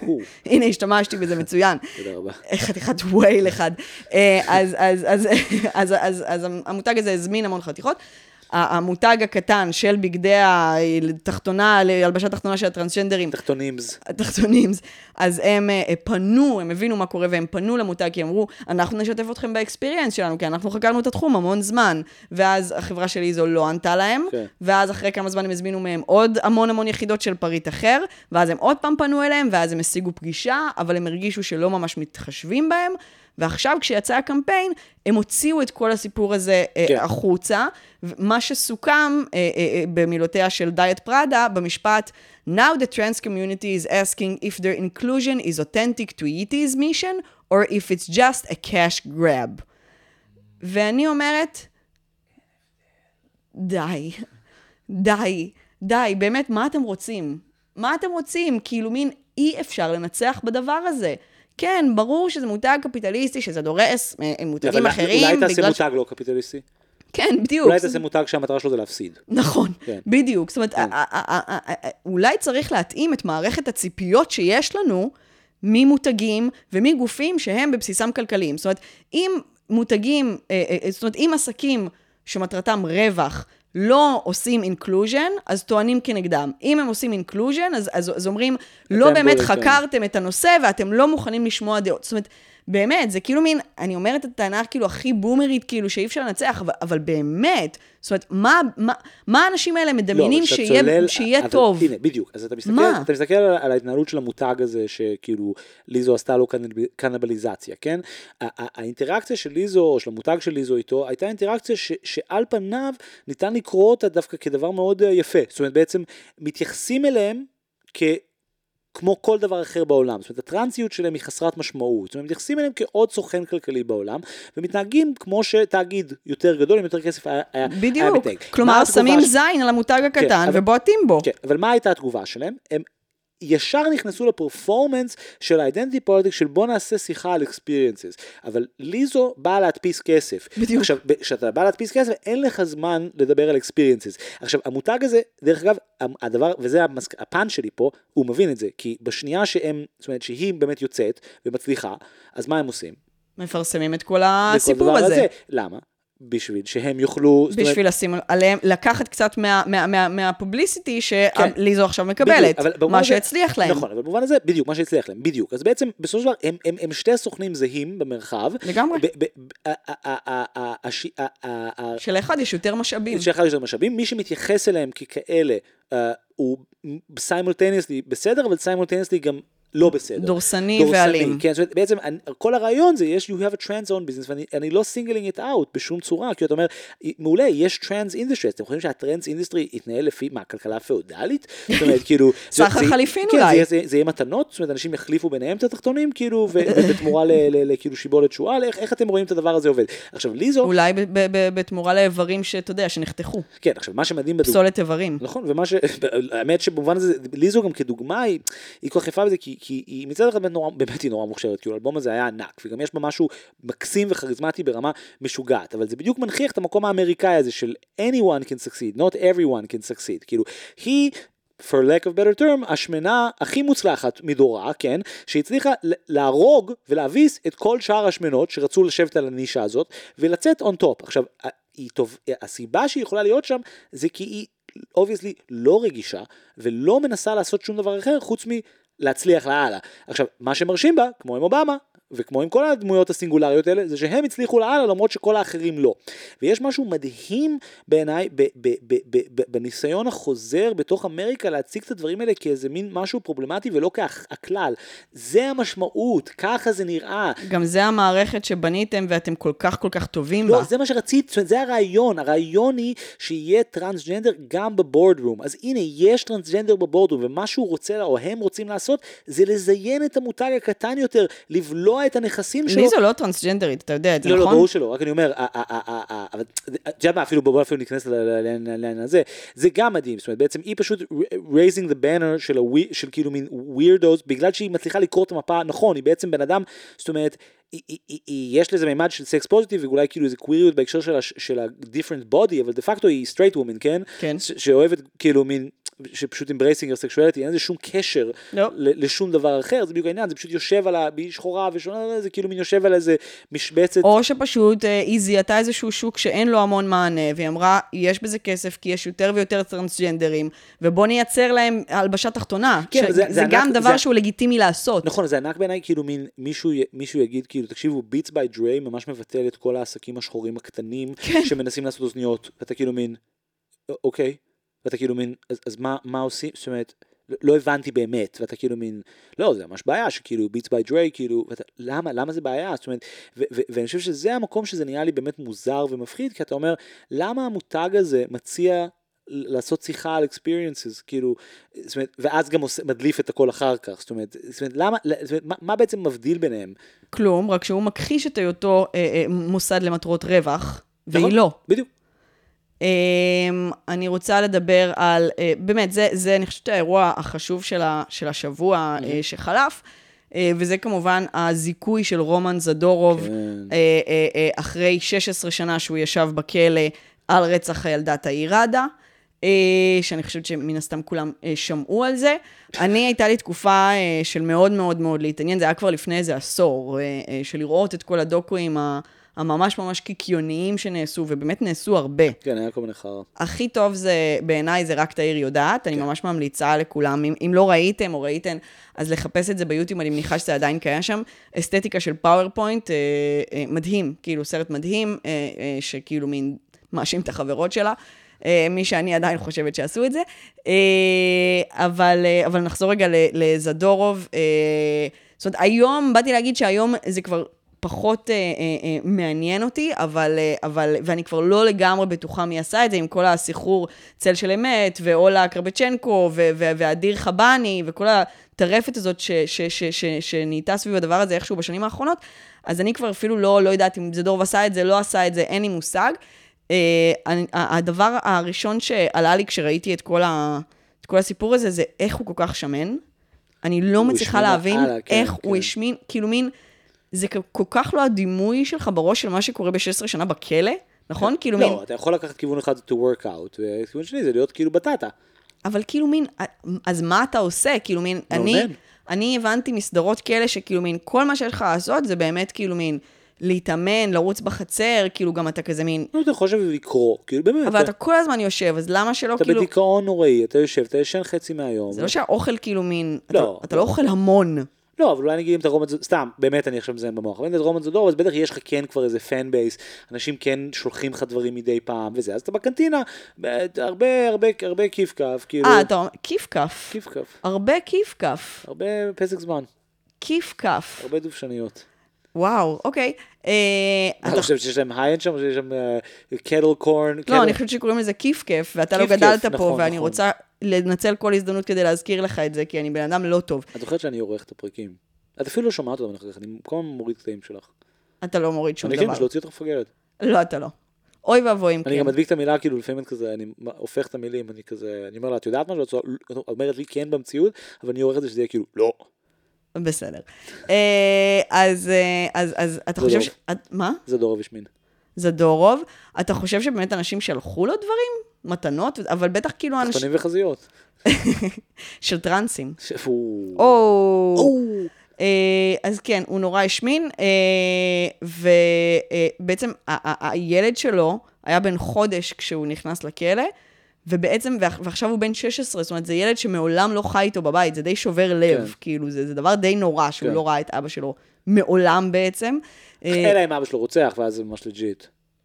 הו, [laughs] הנה, השתמשתי בזה מצוין. [laughs] תודה רבה. [laughs] חתיכת ווייל אחד. אה, אז, אז, אז, אז, אז, אז המותג הזה הזמין המון חתיכות. המותג הקטן של בגדי התחתונה, הלבשה תחתונה של הטרנסג'נדרים, תחתונימס. התחתונים, אז הם אה, פנו, הם הבינו מה קורה והם פנו למותג, כי אמרו, אנחנו נשתף אתכם באקספיריאנס שלנו, כי אנחנו חקרנו את התחום המון זמן. ואז החברה של איזו לא ענתה להם, כן. ואז אחרי כמה זמן הם הזמינו מהם עוד המון המון יחידות של פריט אחר, ואז הם עוד פעם פנו אליהם, ואז הם השיגו פגישה, אבל הם הרגישו שלא ממש מתחשבים בהם. ועכשיו כשיצא הקמפיין, הם הוציאו את כל הסיפור הזה אה, כן. החוצה. מה שסוכם אה, אה, במילותיה של דיאט פראדה, במשפט, Now the trans community is asking if their inclusion is authentic to ET's mission, or if it's just a cash grab. ואני אומרת, די, די, די, באמת, מה אתם רוצים? מה אתם רוצים? כאילו, מין אי אפשר לנצח בדבר הזה. כן, ברור שזה מותג קפיטליסטי, שזה דורס אה, מותגים אבל אחרים. אולי תעשה בגלל מותג לא קפיטליסטי? כן, בדיוק. אולי תעשה מותג שהמטרה שלו זה להפסיד. נכון, כן. בדיוק. זאת אומרת, כן. אולי צריך להתאים את מערכת הציפיות שיש לנו ממותגים ומגופים שהם בבסיסם כלכליים. זאת אומרת, אם מותגים, אה, אה, זאת אומרת, אם עסקים שמטרתם רווח, לא עושים inclusion, אז טוענים כנגדם. אם הם עושים inclusion, אז, אז, אז אומרים, לא באמת. חקרתם את הנושא ואתם לא מוכנים לשמוע דעות. זאת אומרת, באמת, זה כאילו מין, אני אומרת את הטענה כאילו הכי בומרית, כאילו שאי אפשר לנצח, אבל, אבל באמת, זאת אומרת, מה, מה, מה האנשים האלה מדמיינים לא, שיהיה, צולל- שיהיה אבל טוב? הנה, בדיוק. אז אתה מסתכל, מה? אתה מסתכל על, על ההתנהלות של המותג הזה, שכאילו ליזו עשתה לו קנב- קנבליזציה, כן? האינטראקציה של ליזו, או של המותג של ליזו איתו, הייתה אינטראקציה ש, שעל פניו ניתן לקרוא אותה דווקא כדבר מאוד אה, יפה. זאת אומרת, בעצם מתייחסים אליהם כ... כמו כל דבר אחר בעולם, זאת אומרת הטרנסיות שלהם היא חסרת משמעות, זאת אומרת מתייחסים אליהם כעוד סוכן כלכלי בעולם, ומתנהגים כמו שתאגיד יותר גדול עם יותר כסף היה, היה, היה בדיוק. מתנהג. מה כלומר, שמים ש- זין על המותג הקטן אבל- ובועטים בו. כן, אבל מה הייתה התגובה שלהם? הם ישר נכנסו לפרפורמנס של האידנטי פוליטיק של בוא נעשה שיחה על experiences. אבל ליזו באה להדפיס כסף. בדיוק. עכשיו, כשאתה בא להדפיס כסף, אין לך זמן לדבר על experiences. עכשיו, המותג הזה, דרך אגב, הדבר, וזה המסק... הפן שלי פה, הוא מבין את זה. כי בשנייה שהם, זאת אומרת, שהיא באמת יוצאת ומצליחה, אז מה הם עושים? מפרסמים את כל הסיפור הדבר הזה. למה? בשביל שהם יוכלו... זאת אומרת, בשביל לשים עליהם, לקחת קצת מה- מה- מה- מהפובליסיטי שליזו עכשיו בדיוק, מקבלת, במובן מה שהצליח להם. נכון, אבל במובן הזה, בדיוק, מה שהצליח להם, בדיוק. אז בעצם, בסופו של דבר, הם, הם, הם שתי סוכנים זהים במרחב. לגמרי. שלאחד יש יותר משאבים. שאחד יש יותר משאבים, מי שמתייחס אליהם ככאלה, אה, הוא סיימולטניאסלי בסדר, אבל סיימולטניאסלי גם לא בסדר. דורסני ואלים. כן, זאת אומרת, בעצם כל הרעיון זה, יש, you have a trans own business, ואני אני לא singling it out בשום צורה, כי אתה אומר, מעולה, יש trans industry, אתם חושבים שה trans industry יתנהל לפי, מה, כלכלה פאודלית? זאת אומרת, [laughs] כאילו... סחר חליפין כן, אולי. זה יהיה- זה זה יהיה מתנות, זאת אומרת, אנשים יחליפו ביניהם את התחתונים, כאילו, ובתמורה לכאילו שיבולת שועל, איך אתם רואים את הדבר הזה עובד? עכשיו, ליזו, אולי ב- ב- ב- בתמורה לאיברים שאתה יודע, שנחתכו. כן, עכשיו, מה שמדהים. פסולת איברים. נכון, ומה ש... [laughs] האמת שבמובן הזה, ליזו גם כדוגמה היא כל כך יפה בזה, כי כי, כי היא מצד אחד נורא, באמת היא נורא מוכשרת, כאילו האלבום הזה היה ענק, וגם יש בה משהו מקסים וכריזמטי ברמה משוגעת, אבל זה בדיוק מנכיח את המקום האמריקאי הזה של anyone can succeed, not everyone can succeed, כאילו, היא for lack of better term, השמנה הכי מוצלחת מדורה, כן, שהצליחה להרוג ולהביס את כל שאר השמנות שרצו לשבת על הנישה הזאת, ולצאת on top. עכשיו, היא טוב, הסיבה שהיא יכולה להיות שם, זה כי היא obviously לא רגישה, ולא מנסה לעשות שום דבר אחר חוץ מלהצליח לאללה. עכשיו, מה שמרשים בה, כמו עם אובמה, וכמו עם כל הדמויות הסינגולריות האלה, זה שהם הצליחו לאללה למרות שכל האחרים לא. ויש משהו מדהים בעיניי ב- ב- ב- ב- ב- בניסיון החוזר בתוך אמריקה להציג את הדברים האלה כאיזה מין משהו פרובלמטי ולא כהכלל. זה המשמעות, ככה זה נראה. גם זה המערכת שבניתם ואתם כל כך כל כך טובים לא, בה. זה מה שרצית, זה הרעיון, הרעיון היא שיהיה טרנסג'נדר גם בבורדרום. אז הנה, יש טרנסג'נדר בבורדרום, ומה שהוא רוצה, או הם רוצים לעשות, זה לזיין את המותג הקטן יותר, לבלוע את הנכסים שלו. לי זו לא טרנסג'נדרית, אתה יודע את זה, לא, לא, נכון? ברור שלא, רק אני אומר, אבל את יודעת מה, אפילו בוא אפילו ניכנס לעניין הזה, זה גם מדהים, זאת אומרת, בעצם היא פשוט raising the banner של, כאילו מין weirdos, בגלל שהיא מצליחה לקרוא את המפה נכון, היא בעצם בן אדם, זאת אומרת, יש לזה מימד של סקס פוזיטיב, ואולי כאילו איזה קוויריות בהקשר של, ה-different body, אבל דה פקטו היא straight woman, כן? כן. שאוהבת כאילו מין... שפשוט embracing your sexuality, אין לזה שום קשר לא. ל- לשום דבר אחר, זה בדיוק העניין, זה פשוט יושב על ה... והיא שחורה ושונה, זה כאילו מין יושב על איזה משבצת. או שפשוט אה, היא זיהתה איזשהו שוק שאין לו המון מענה, והיא אמרה, יש בזה כסף כי יש יותר ויותר טרנסג'נדרים, ובוא נייצר להם הלבשה תחתונה. כן, ש- זה- זה, זה גם ענק, דבר זה- שהוא לגיטימי לעשות. נכון, זה ענק בעיניי, כאילו מין מישהו, מישהו יגיד, כאילו, תקשיבו, ביטס ביי דריי ממש מבטל את כל העסקים השחורים הקטנים, כן. שמנסים לעשות אוזניות, ואתה כאילו מין, "א- אוקיי, ואתה כאילו מין, אז, אז מה, מה עושים, זאת אומרת, לא- לא הבנתי באמת, ואתה כאילו מין, לא, זה ממש בעיה, שכאילו ביטס ביי דריי, כאילו, ואתה, למה, למה זה בעיה, זאת אומרת, ו- ו- ואני חושב שזה המקום שזה נראה לי באמת מוזר ומפחיד, כי אתה אומר, למה המותג הזה מציע לעשות שיחה על experiences, כאילו, זאת אומרת, ואז גם עושה, מדליף את הכל אחר כך, זאת אומרת, זאת אומרת, למה, זאת אומרת, מה, מה בעצם מבדיל ביניהם? כלום, רק שהוא מכחיש את היותו אה, אה, מוסד למטרות רווח, והיא נכון? לא. בדיוק. אה, אני רוצה לדבר על, אה, באמת, זה, זה אני חושבת האירוע החשוב של, ה, של השבוע אה, שחלף, אה, וזה כמובן הזיכוי של רומן זדורוב, כן. אחרי 16 שנה שהוא ישב בכלא על רצח הילדה תאיראדה. אה, שאני חושבת שמן הסתם כולם שמעו על זה. אני, הייתה לי תקופה של מאוד מאוד מאוד להתעניין, זה היה כבר לפני איזה עשור, של לראות את כל הדוקואים ה- הממש ממש קיקיוניים שנעשו, ובאמת נעשו הרבה. כן, היה כל מיני חרא. הכי טוב זה, בעיניי, זה רק תאיר יודעת, אני ממש ממליצה לכולם, אם, אם לא ראיתם או ראיתן, אז לחפש את זה ביוטיוב, אני מניחה שזה עדיין קיים שם. אסתטיקה של PowerPoint, אה, אה, מדהים, כאילו סרט מדהים, אה, אה, שכאילו מין מאשים את החברות שלה. אה, מי שאני עדיין חושבת שעשו את זה. אה, אבל, אה, אבל נחזור רגע לזדורוב. זאת אומרת, היום, באתי להגיד שהיום זה כבר פחות אה, אה, אה, מעניין אותי, אבל, אה, אבל, ואני כבר לא לגמרי בטוחה מי עשה את זה, עם כל הסחרור צל של אמת, ואולה קרבצ'נקו, ואדיר חבני, וכל הטרפת הזאת ש- ש- ש- ש- שנהייתה סביב הדבר הזה איכשהו בשנים האחרונות, אז אני כבר אפילו לא, לא יודעת אם זדורוב עשה את זה, לא עשה את זה, אין לי מושג. אה, אני- הדבר הראשון שעלה לי כשראיתי את כל, ה, את כל הסיפור הזה, זה איך הוא כל כך שמן. אני לא הוא מצליחה להבין לאללה, כן, איך הוא כן. השמין, כאילו מין, זה כל- כך לא הדימוי שלך בראש של מה שקורה ב-16 שנה בכלא, נכון? כאילו מין, לא, אתה יכול לקחת כיוון אחד to work out, וכיוון שני זה להיות כאילו בטטה. אבל כאילו מין, אז מה אתה עושה? כאילו מין, אני, מעונן. אני הבנתי מסדרות כאלה שכאילו מין, כל מה שיש לך לעשות זה באמת כאילו מין, להתאמן, לרוץ בחצר, כאילו גם אתה כזה מין, נו, אתה יכול לשבת ולקרוא, כאילו באמת. אבל אתה כל הזמן יושב, אז למה שלא אתה כאילו... בדיכאון נוראי, אתה יושב, אתה ישן חצי מהיום. זה לא שהאוכל כאילו מין, לא, אתה, אתה לא לא. אוכל המון. לא, אבל אולי נגיד אם אתה רומן זדור, סתם, באמת אני עכשיו מזיין במוח, אבל אם אתה רומן זדור, אז בטח יש לך כן כבר איזה פן בייס, אנשים כן שולחים לך דברים מדי פעם וזה, אז אתה בקנטינה, ב- הרבה, הרבה, הרבה כיף כף, כאילו, אה, אתה אומר, כיף כף. כיף כף, הרבה כיף כף. הרבה פסק זמן, כיף כף. הרבה דובשניות. וואו, אוקיי. אה, אתה חושב שיש להם היינד שם, שיש שם קטל קורן? לא, אני חושבת שקוראים לזה כיף כיף, ואתה לא גדלת פה, נכון, ואני נכון. רוצה לנצל כל הזדמנות כדי להזכיר לך את זה, כי אני בן אדם לא טוב. את זוכרת שאני עורך את הפרקים. את אפילו לא שומעת אותם אחר כך, אני כל הזמן מוריד קטעים שלך. אתה לא מוריד שום אני כן, דבר. להוציא אותך מפגרת. לא, אתה לא. אוי ואבוי אם אני כן. גם מדביק את המילה, כאילו לפעמים את כזה, אני הופך את המילים, אני כזה, אני אומר לה, את יודעת משהו? את אומרת לי כן במציאות, אבל אני עורך את זה שזה יהיה כאילו, לא. בסדר. אה, אז, אה, אז, אז אתה חושב ש... מה? זדורוב השמין. זדורוב. אתה חושב שבאמת אנשים שלחו לו דברים? מתנות? אבל בטח כאילו אנשים... תחתונים וחזיות. [laughs] של טרנסים. או... אה, אז כן, הוא נורא השמין, ובעצם הילד שלו היה בן חודש כשהוא נכנס לכלא, ובעצם, ועכ- ועכשיו הוא בן 16, זאת אומרת, זה ילד שמעולם לא חי איתו בבית, זה די שובר לב, כן. כאילו, זה, זה דבר די נורא שהוא כן. לא ראה את אבא שלו מעולם בעצם. אה, אלא אם אבא שלו רוצח, ואז זה ממש legit.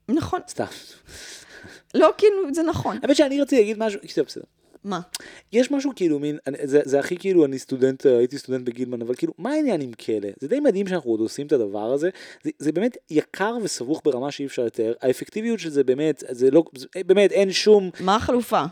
נכון, סתם. לא, כאילו, זה נכון. האמת שאני רציתי להגיד משהו, בסדר. מה? יש משהו כאילו מין, זה, זה הכי כאילו אני סטודנט, אה, הייתי סטודנט בגילמן, אבל כאילו, מה העניין עם כלא? זה די מדהים שאנחנו עוד עושים את הדבר הזה, זה, זה באמת יקר וסבוך ברמה שאי אפשר לתאר, האפקטיביות של זה באמת, זה לא, זה, באמת אין שום, מה החלופה?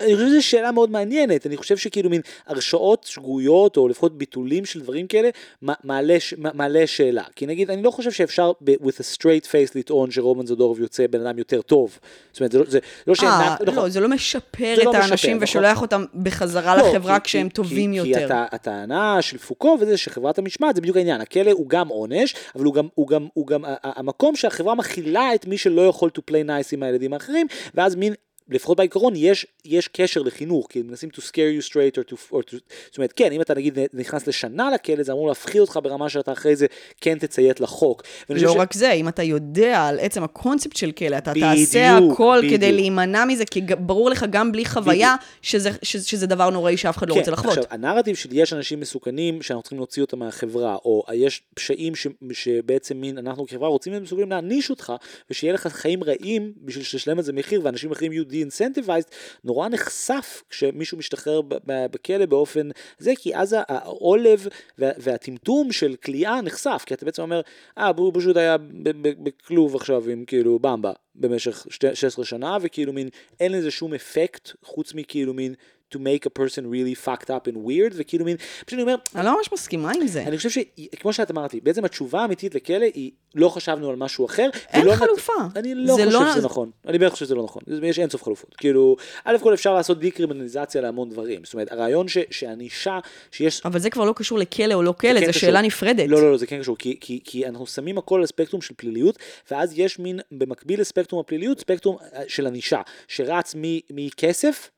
אני חושב שזו שאלה מאוד מעניינת, אני חושב שכאילו מין הרשאות שגויות, או לפחות ביטולים של דברים כאלה, מעלה, מעלה שאלה. כי נגיד, אני לא חושב שאפשר ב- with a straight face לטעון שרומן זדורוב יוצא בן אדם יותר טוב. זאת אומרת, זה לא, זה לא אה, שאנחנו... לא, זה לא משפר זה את לא משפר, האנשים נכון. ושולח אותם בחזרה לא, לחברה כי- כשהם כי- טובים כי, יותר. כי הטע- הטענה של פוקו וזה שחברת המשמעת זה בדיוק העניין, הכלא הוא גם עונש, אבל הוא גם, הוא גם, הוא גם ה- ה- המקום שהחברה מכילה את מי שלא יכול to play nice עם הילדים האחרים, ואז מין... לפחות בעיקרון יש, יש קשר לחינוך, כי מנסים to scare you straight or to, or to... זאת אומרת, כן, אם אתה נגיד נכנס לשנה לכלא, זה אמור להפחיד אותך ברמה שאתה אחרי זה כן תציית לחוק. לא ש- רק זה, אם אתה יודע על עצם הקונספט של כלא, אתה בדיוק, תעשה הכל בדיוק. כדי להימנע מזה, כי ברור לך גם בלי חוויה שזה, שזה, שזה דבר נוראי שאף אחד לא רוצה לחוות. כן, עכשיו, הנרטיב של יש אנשים מסוכנים שאנחנו צריכים להוציא אותם מהחברה, או יש פשעים ש, שבעצם מין, אנחנו כחברה רוצים להיות מסוגלים להעניש אותך, ושיהיה לך חיים רעים בשביל שתשלם על זה מחיר, ואנשים אחרים יהיו de-incentivized, נורא נחשף כשמישהו משתחרר בכלא באופן זה, כי אז העולב וה, והטמטום של כליאה נחשף, כי אתה בעצם אומר, אה, הוא פשוט היה בכלוב עכשיו עם כאילו במבה במשך שתי- 16 שנה, וכאילו מין, אין לזה שום אפקט, חוץ מכאילו מין, to make a person really fucked up and weird, וכאילו מין, פשוט אני אומר, אני לא ממש מסכימה עם זה. אני חושב שכמו שאת אמרתי, בעצם התשובה האמיתית לכלא היא לא חשבנו על משהו אחר. אין ולא נת- חלופה. אני לא זה חושב לא- שזה נכון. אני באמת חושב שזה לא נכון. יש אינסוף חלופות. כאילו, א' כל אפשר לעשות דיקרימינליזציה להמון דברים. זאת אומרת, הרעיון ש- שענישה, שיש... אבל זה כבר לא קשור לכלא או לא כלא, כן זו קשור. שאלה נפרדת. לא, לא, לא, זה כן קשור, כי, כי, כי אנחנו שמים הכל על ספקטרום של פליליות, ואז יש מין, במקביל לספקטרום הפליליות, ספקטרום אה, של ענישה, שרץ מכסף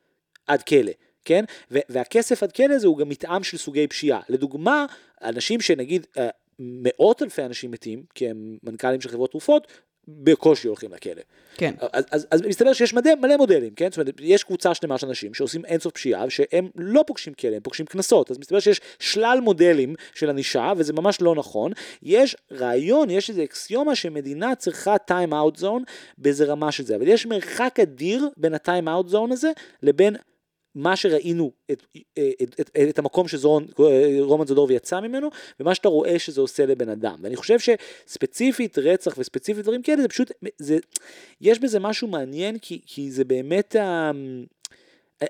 עד כלא. כן? והכסף עד כלא הזה הוא גם מתאם של סוגי פשיעה. לדוגמה, אנשים שנגיד אה, מאות אלפי אנשים מתים, כי הם מנכ"לים של חברות תרופות, בקושי הולכים לכלא. כן. אז, אז, אז מסתבר שיש מלא, מלא מודלים, כן? זאת אומרת, יש קבוצה שלמה של אנשים שעושים אינסוף פשיעה, שהם לא פוגשים כלא, הם פוגשים קנסות. אז מסתבר שיש שלל מודלים של ענישה, וזה ממש לא נכון. יש רעיון, יש איזו אקסיומה שמדינה צריכה time out zone באיזה רמה של זה, אבל יש מרחק אדיר בין ה-time out zone הזה לבין מה שראינו, את, את, את, את המקום שרומן זדורוב יצא ממנו, ומה שאתה רואה שזה עושה לבן אדם. ואני חושב שספציפית רצח וספציפית דברים כאלה, זה פשוט, זה, יש בזה משהו מעניין, כי, כי זה באמת, ה-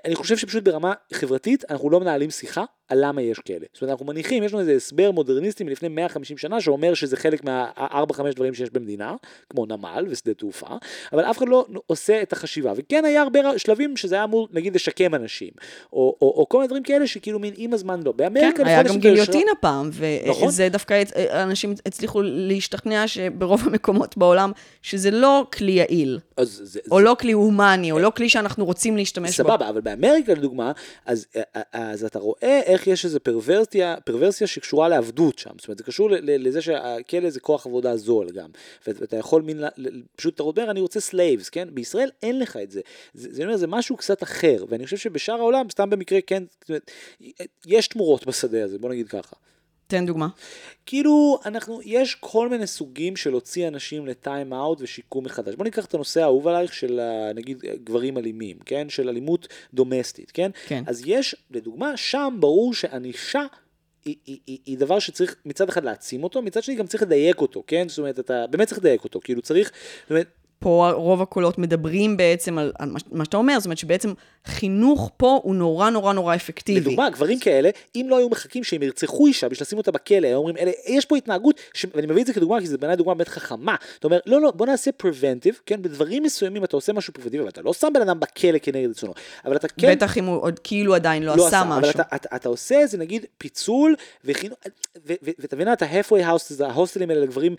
אני חושב שפשוט ברמה חברתית, אנחנו לא מנהלים שיחה על למה יש כאלה. זאת אומרת, אנחנו מניחים, יש לנו איזה הסבר מודרניסטי מלפני 150 שנה, שאומר שזה חלק מה-4-5 דברים שיש במדינה, כמו נמל ושדה תעופה, אבל אף אחד לא עושה את החשיבה. וכן היה הרבה שלבים שזה היה אמור, נגיד, לשקם אנשים, או, או, או כל מיני דברים כאלה שכאילו מין עם הזמן לא. באמריקה, כן, היה גם גיליוטינה פעם, נכון. וזה דווקא, הצ- אנשים הצליחו להשתכנע שברוב [laughs] המקומות בעולם, שזה לא כלי יעיל, אז זה, או לא כלי הומני, או לא כלי שאנחנו רוצים להשתמש בו. סבבה, אבל באמריקה לדוגמה, אז, אה, אז אתה רואה איך יש איזו פרוורסיה, פרוורסיה שקשורה לעבדות שם, זאת אומרת זה קשור לזה שהכלא זה כוח עבודה זול גם, ואתה יכול מין, פשוט אתה אומר אני רוצה slaves, כן? בישראל אין לך את זה, זה, זה, אומר, זה משהו קצת אחר, ואני חושב שבשאר העולם, סתם במקרה כן, אומרת, יש תמורות בשדה הזה, בוא נגיד ככה. תן דוגמה. כאילו, אנחנו, יש כל מיני סוגים של להוציא אנשים לטיים אאוט ושיקום מחדש. בוא ניקח את הנושא האהוב עלייך של נגיד גברים אלימים, כן? של אלימות דומסטית, כן? כן. אז יש, לדוגמה, שם ברור שענישה היא, היא, היא, היא דבר שצריך מצד אחד להעצים אותו, מצד שני גם צריך לדייק אותו, כן? זאת אומרת, אתה באמת צריך לדייק אותו, כאילו צריך, זאת אומרת, פה רוב הקולות מדברים בעצם על, על מה, מה שאתה אומר, זאת אומרת שבעצם חינוך פה הוא נורא נורא נורא אפקטיבי. לדוגמה, גברים כאלה, אם לא היו מחכים שהם ירצחו אישה בשביל לשים אותה בכלא, היו אומרים, אלה, יש פה התנהגות, ש... ואני מביא את זה כדוגמה, כי זה בעיניי דוגמה באמת חכמה. אתה אומר, לא, לא, בוא נעשה preventive, כן, בדברים מסוימים אתה עושה משהו preventive, אבל אתה לא שם בן אדם בכלא כנגד רצונו, אבל אתה כן... בטח אם הוא עוד כאילו עדיין לא, לא עשה משהו. אבל אתה, אתה, אתה עושה איזה נגיד פיצול, וחינוך, ותבין את ה-halfway houses, ההוסטלים האלה לגברים,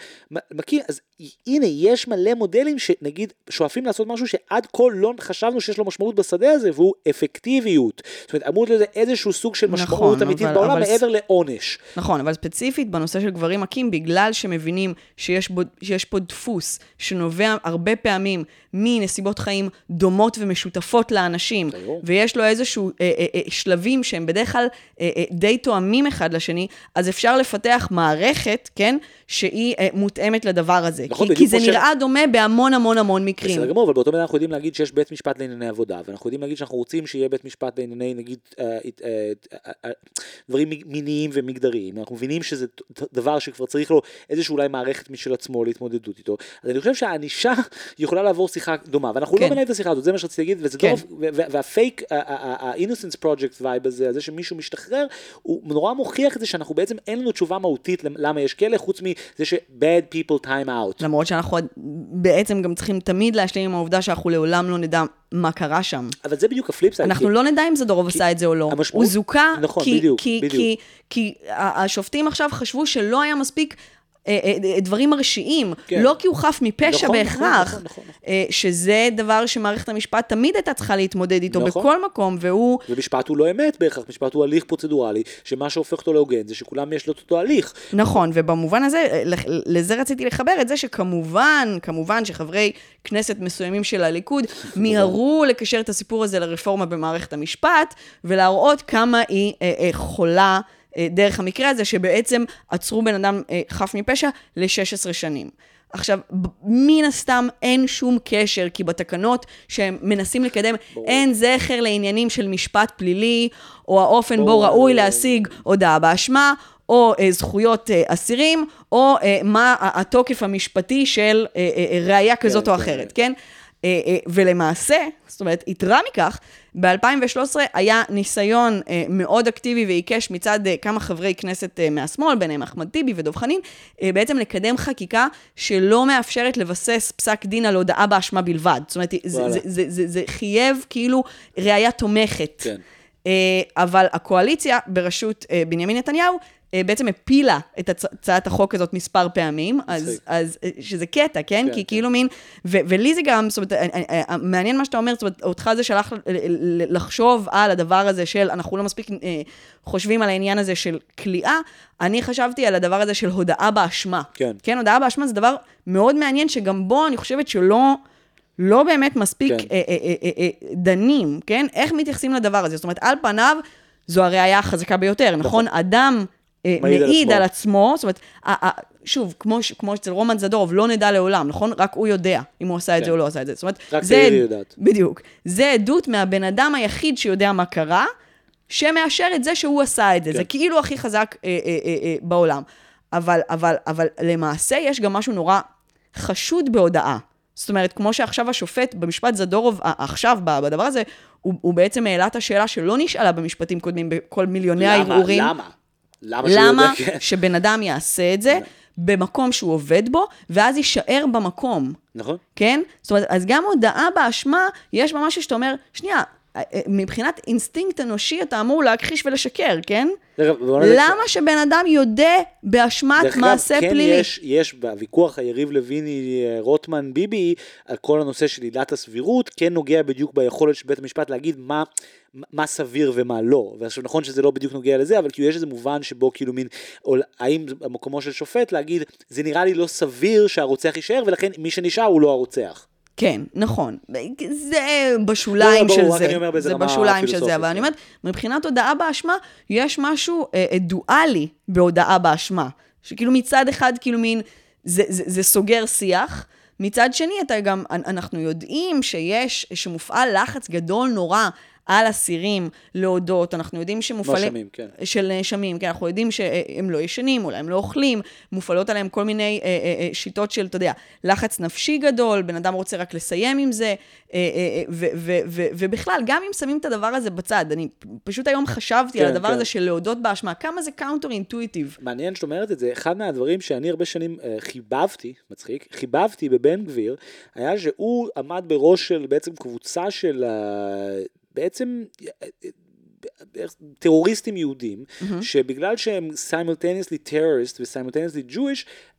מכיר, אז הנה, יש מלא מודלים שנגיד שואפים לעשות משהו שעד כה לא חשבנו שיש לו משמעות בשדה הזה, והוא אפקטיביות. זאת אומרת, אמור להיות איזשהו סוג של משמעות נכון, אמיתית אבל, בעולם אבל... מעבר לעונש. נכון, אבל ספציפית בנושא של גברים מכים, בגלל שמבינים שיש, בו, שיש פה דפוס שנובע הרבה פעמים מנסיבות חיים דומות ומשותפות לאנשים, ויש לו איזשהו אה, אה, אה, שלבים שהם בדרך כלל אה, אה, די תואמים אחד לשני, אז אפשר לפתח מערכת, כן, שהיא אה, מותאמת לדבר הזה. נכון, כי, כי זה נראה ש... דומה בהמון המון המון מקרים. בסדר גמור, אבל באותו מידה אנחנו יודעים להגיד שיש בית משפט לענייני עבודה, ואנחנו יודעים להגיד שאנחנו רוצים שיהיה בית משפט לענייני, נגיד, אה, אה, אה, אה, דברים מיניים ומגדריים. אנחנו מבינים שזה דבר שכבר צריך לו איזושהי אולי מערכת משל עצמו להתמודדות איתו. אז אני חושב שהענישה יכולה לעבור שיחה דומה, ואנחנו לא כן. לא מנהלים את השיחה הזאת, זה מה שרציתי להגיד, וזה כן. טוב, וה-fake, ה-innocence project vibe הזה, זה שמישהו משתחרר, הוא נורא מוכיח את זה שאנחנו בעצם אין לנו תשובה מהותית למה יש כלא, חוץ מזה ש-bad people time out. למרות שאנחנו בעצם גם צריכים תמיד להשלים עם העובדה שאנחנו לעולם לא נדע מה קרה שם. אבל זה בדיוק ה flip side. אנחנו כי... לא נדע אם זדורוב עשה את זה או לא. המשמעות... הוא זוכה, נכון, כי, בדיוק, כי, בדיוק. כי, כי השופטים עכשיו חשבו שלא היה מספיק דברים מרשיעים, כן. לא כי הוא חף מפשע נכון, בהכרח, נכון, נכון, נכון. שזה דבר שמערכת המשפט תמיד הייתה צריכה להתמודד איתו נכון. בכל מקום, והוא... ומשפט הוא לא אמת בהכרח, משפט הוא הליך פרוצדורלי, שמה שהופך אותו להוגן זה שכולם יש לו את אותו הליך. נכון, ובמובן הזה, לזה רציתי לחבר את זה שכמובן, כמובן שחברי כנסת מסוימים של הליכוד [laughs] מיהרו לקשר את הסיפור הזה לרפורמה במערכת המשפט, ולהראות כמה היא אה, אה, חולה. אה, דרך המקרה הזה, שבעצם עצרו בן אדם אה, חף מפשע ל-16 שנים. עכשיו, מן הסתם אין שום קשר, כי בתקנות שהם מנסים לקדם, ברור. אין זכר לעניינים של משפט פלילי, או האופן ברור. בו ראוי להשיג הודעה באשמה, או אה, זכויות אה, אסירים, או אה, מה התוקף המשפטי של אה, אה, ראייה כזאת כן, או אחרת, כן? כן? אה, אה, ולמעשה, זאת אומרת, יתרה מכך, ב-2013 היה ניסיון אה, מאוד אקטיבי ועיקש מצד כמה חברי כנסת מהשמאל, ביניהם אחמד טיבי ודב חנין, בעצם לקדם חקיקה שלא מאפשרת לבסס פסק דין על הודאה באשמה בלבד. זאת אומרת, זה, זה, זה, זה, זה חייב כאילו ראייה תומכת. כן. אבל הקואליציה בראשות בנימין נתניהו בעצם הפילה את הצעת החוק הזאת מספר פעמים, אז, אז אה, שזה קטע, כן? כן כי כן. כאילו מין, ו, ולי זה גם, זאת אומרת, אה, מעניין מה שאתה אומר, זאת אומרת, אותך זה שלח לחשוב על הדבר הזה של, אנחנו לא מספיק חושבים על העניין הזה של כליאה, אני חשבתי על הדבר הזה של הודאה באשמה. כן. כן, הודאה באשמה זה דבר מאוד מעניין, שגם בו אני חושבת שלא... לא באמת מספיק כן. אה, אה, אה, אה, דנים, כן? איך מתייחסים לדבר הזה? זאת אומרת, על פניו, זו הראייה החזקה ביותר, נכון? נכון? אדם אה, מעיד על עצמו, זאת אומרת, שוב, כמו, כמו אצל רומן זדורוב, לא נדע לעולם, נכון? רק הוא יודע אם הוא עשה את זה או כן. לא עשה את זה. זאת אומרת, רק זה... יודעת. בדיוק. זה עדות מהבן אדם היחיד שיודע מה קרה, שמאשר את זה שהוא עשה את זה. כן. זה כאילו הכי חזק אה, אה, אה, אה, בעולם. אבל, אבל, אבל למעשה יש גם משהו נורא חשוד בהודאה. זאת אומרת, כמו שעכשיו השופט במשפט זדורוב, עכשיו, בדבר הזה, הוא, הוא בעצם העלה את השאלה שלא נשאלה במשפטים קודמים בכל מיליוני הערעורים. למה? למה? למה, למה [laughs] כן. שבן אדם יעשה את זה במקום שהוא עובד בו, ואז יישאר במקום. נכון. כן? זאת אומרת, אז גם הודאה באשמה, יש בה משהו שאתה אומר, שנייה, מבחינת אינסטינקט אנושי אתה אמור להכחיש ולשקר, כן? למה שבן אדם יודה באשמת מעשה כן פלילי? יש, יש בוויכוח היריב לויני, אה, רוטמן, ביבי, על כל הנושא של עילת הסבירות, כן נוגע בדיוק ביכולת של בית המשפט להגיד מה, מה סביר ומה לא. ועכשיו נכון שזה לא בדיוק נוגע לזה, אבל כאילו יש איזה מובן שבו כאילו מין, או, האם במקומו של שופט להגיד, זה נראה לי לא סביר שהרוצח יישאר, ולכן מי שנשאר הוא לא הרוצח. כן, נכון. זה בשוליים לא, של ברור, זה. אומר זה בשוליים של זה, אבל אני אומרת, מבחינת הודאה באשמה, יש משהו אה, אה, דואלי בהודאה באשמה. שכאילו מצד אחד, כאילו מין, זה, זה, זה סוגר שיח. מצד שני, אתה גם, אנחנו יודעים שיש, שמופעל לחץ גדול נורא על אסירים להודות, אנחנו יודעים שמופעלים... נאשמים, כן. של נאשמים, כן, אנחנו יודעים שהם לא ישנים, אולי הם לא אוכלים, מופעלות עליהם כל מיני אה, אה, אה, שיטות של, אתה יודע, לחץ נפשי גדול, בן אדם רוצה רק לסיים עם זה, אה, אה, ו, ו, ו, ובכלל, גם אם שמים את הדבר הזה בצד, אני פשוט היום חשבתי כן, על הדבר כן. הזה של להודות באשמה, כמה זה counter intuitive. מעניין שאת אומרת את זה, אחד מהדברים שאני הרבה שנים אה, חיבבתי, מצחיק, חיבבתי בבן גביר, היה שהוא עמד בראש של בעצם קבוצה של אה, בעצם אה, אה, טרוריסטים יהודים, שבגלל שהם simultaneously terrorist ו-simultaneously Jewish, אה,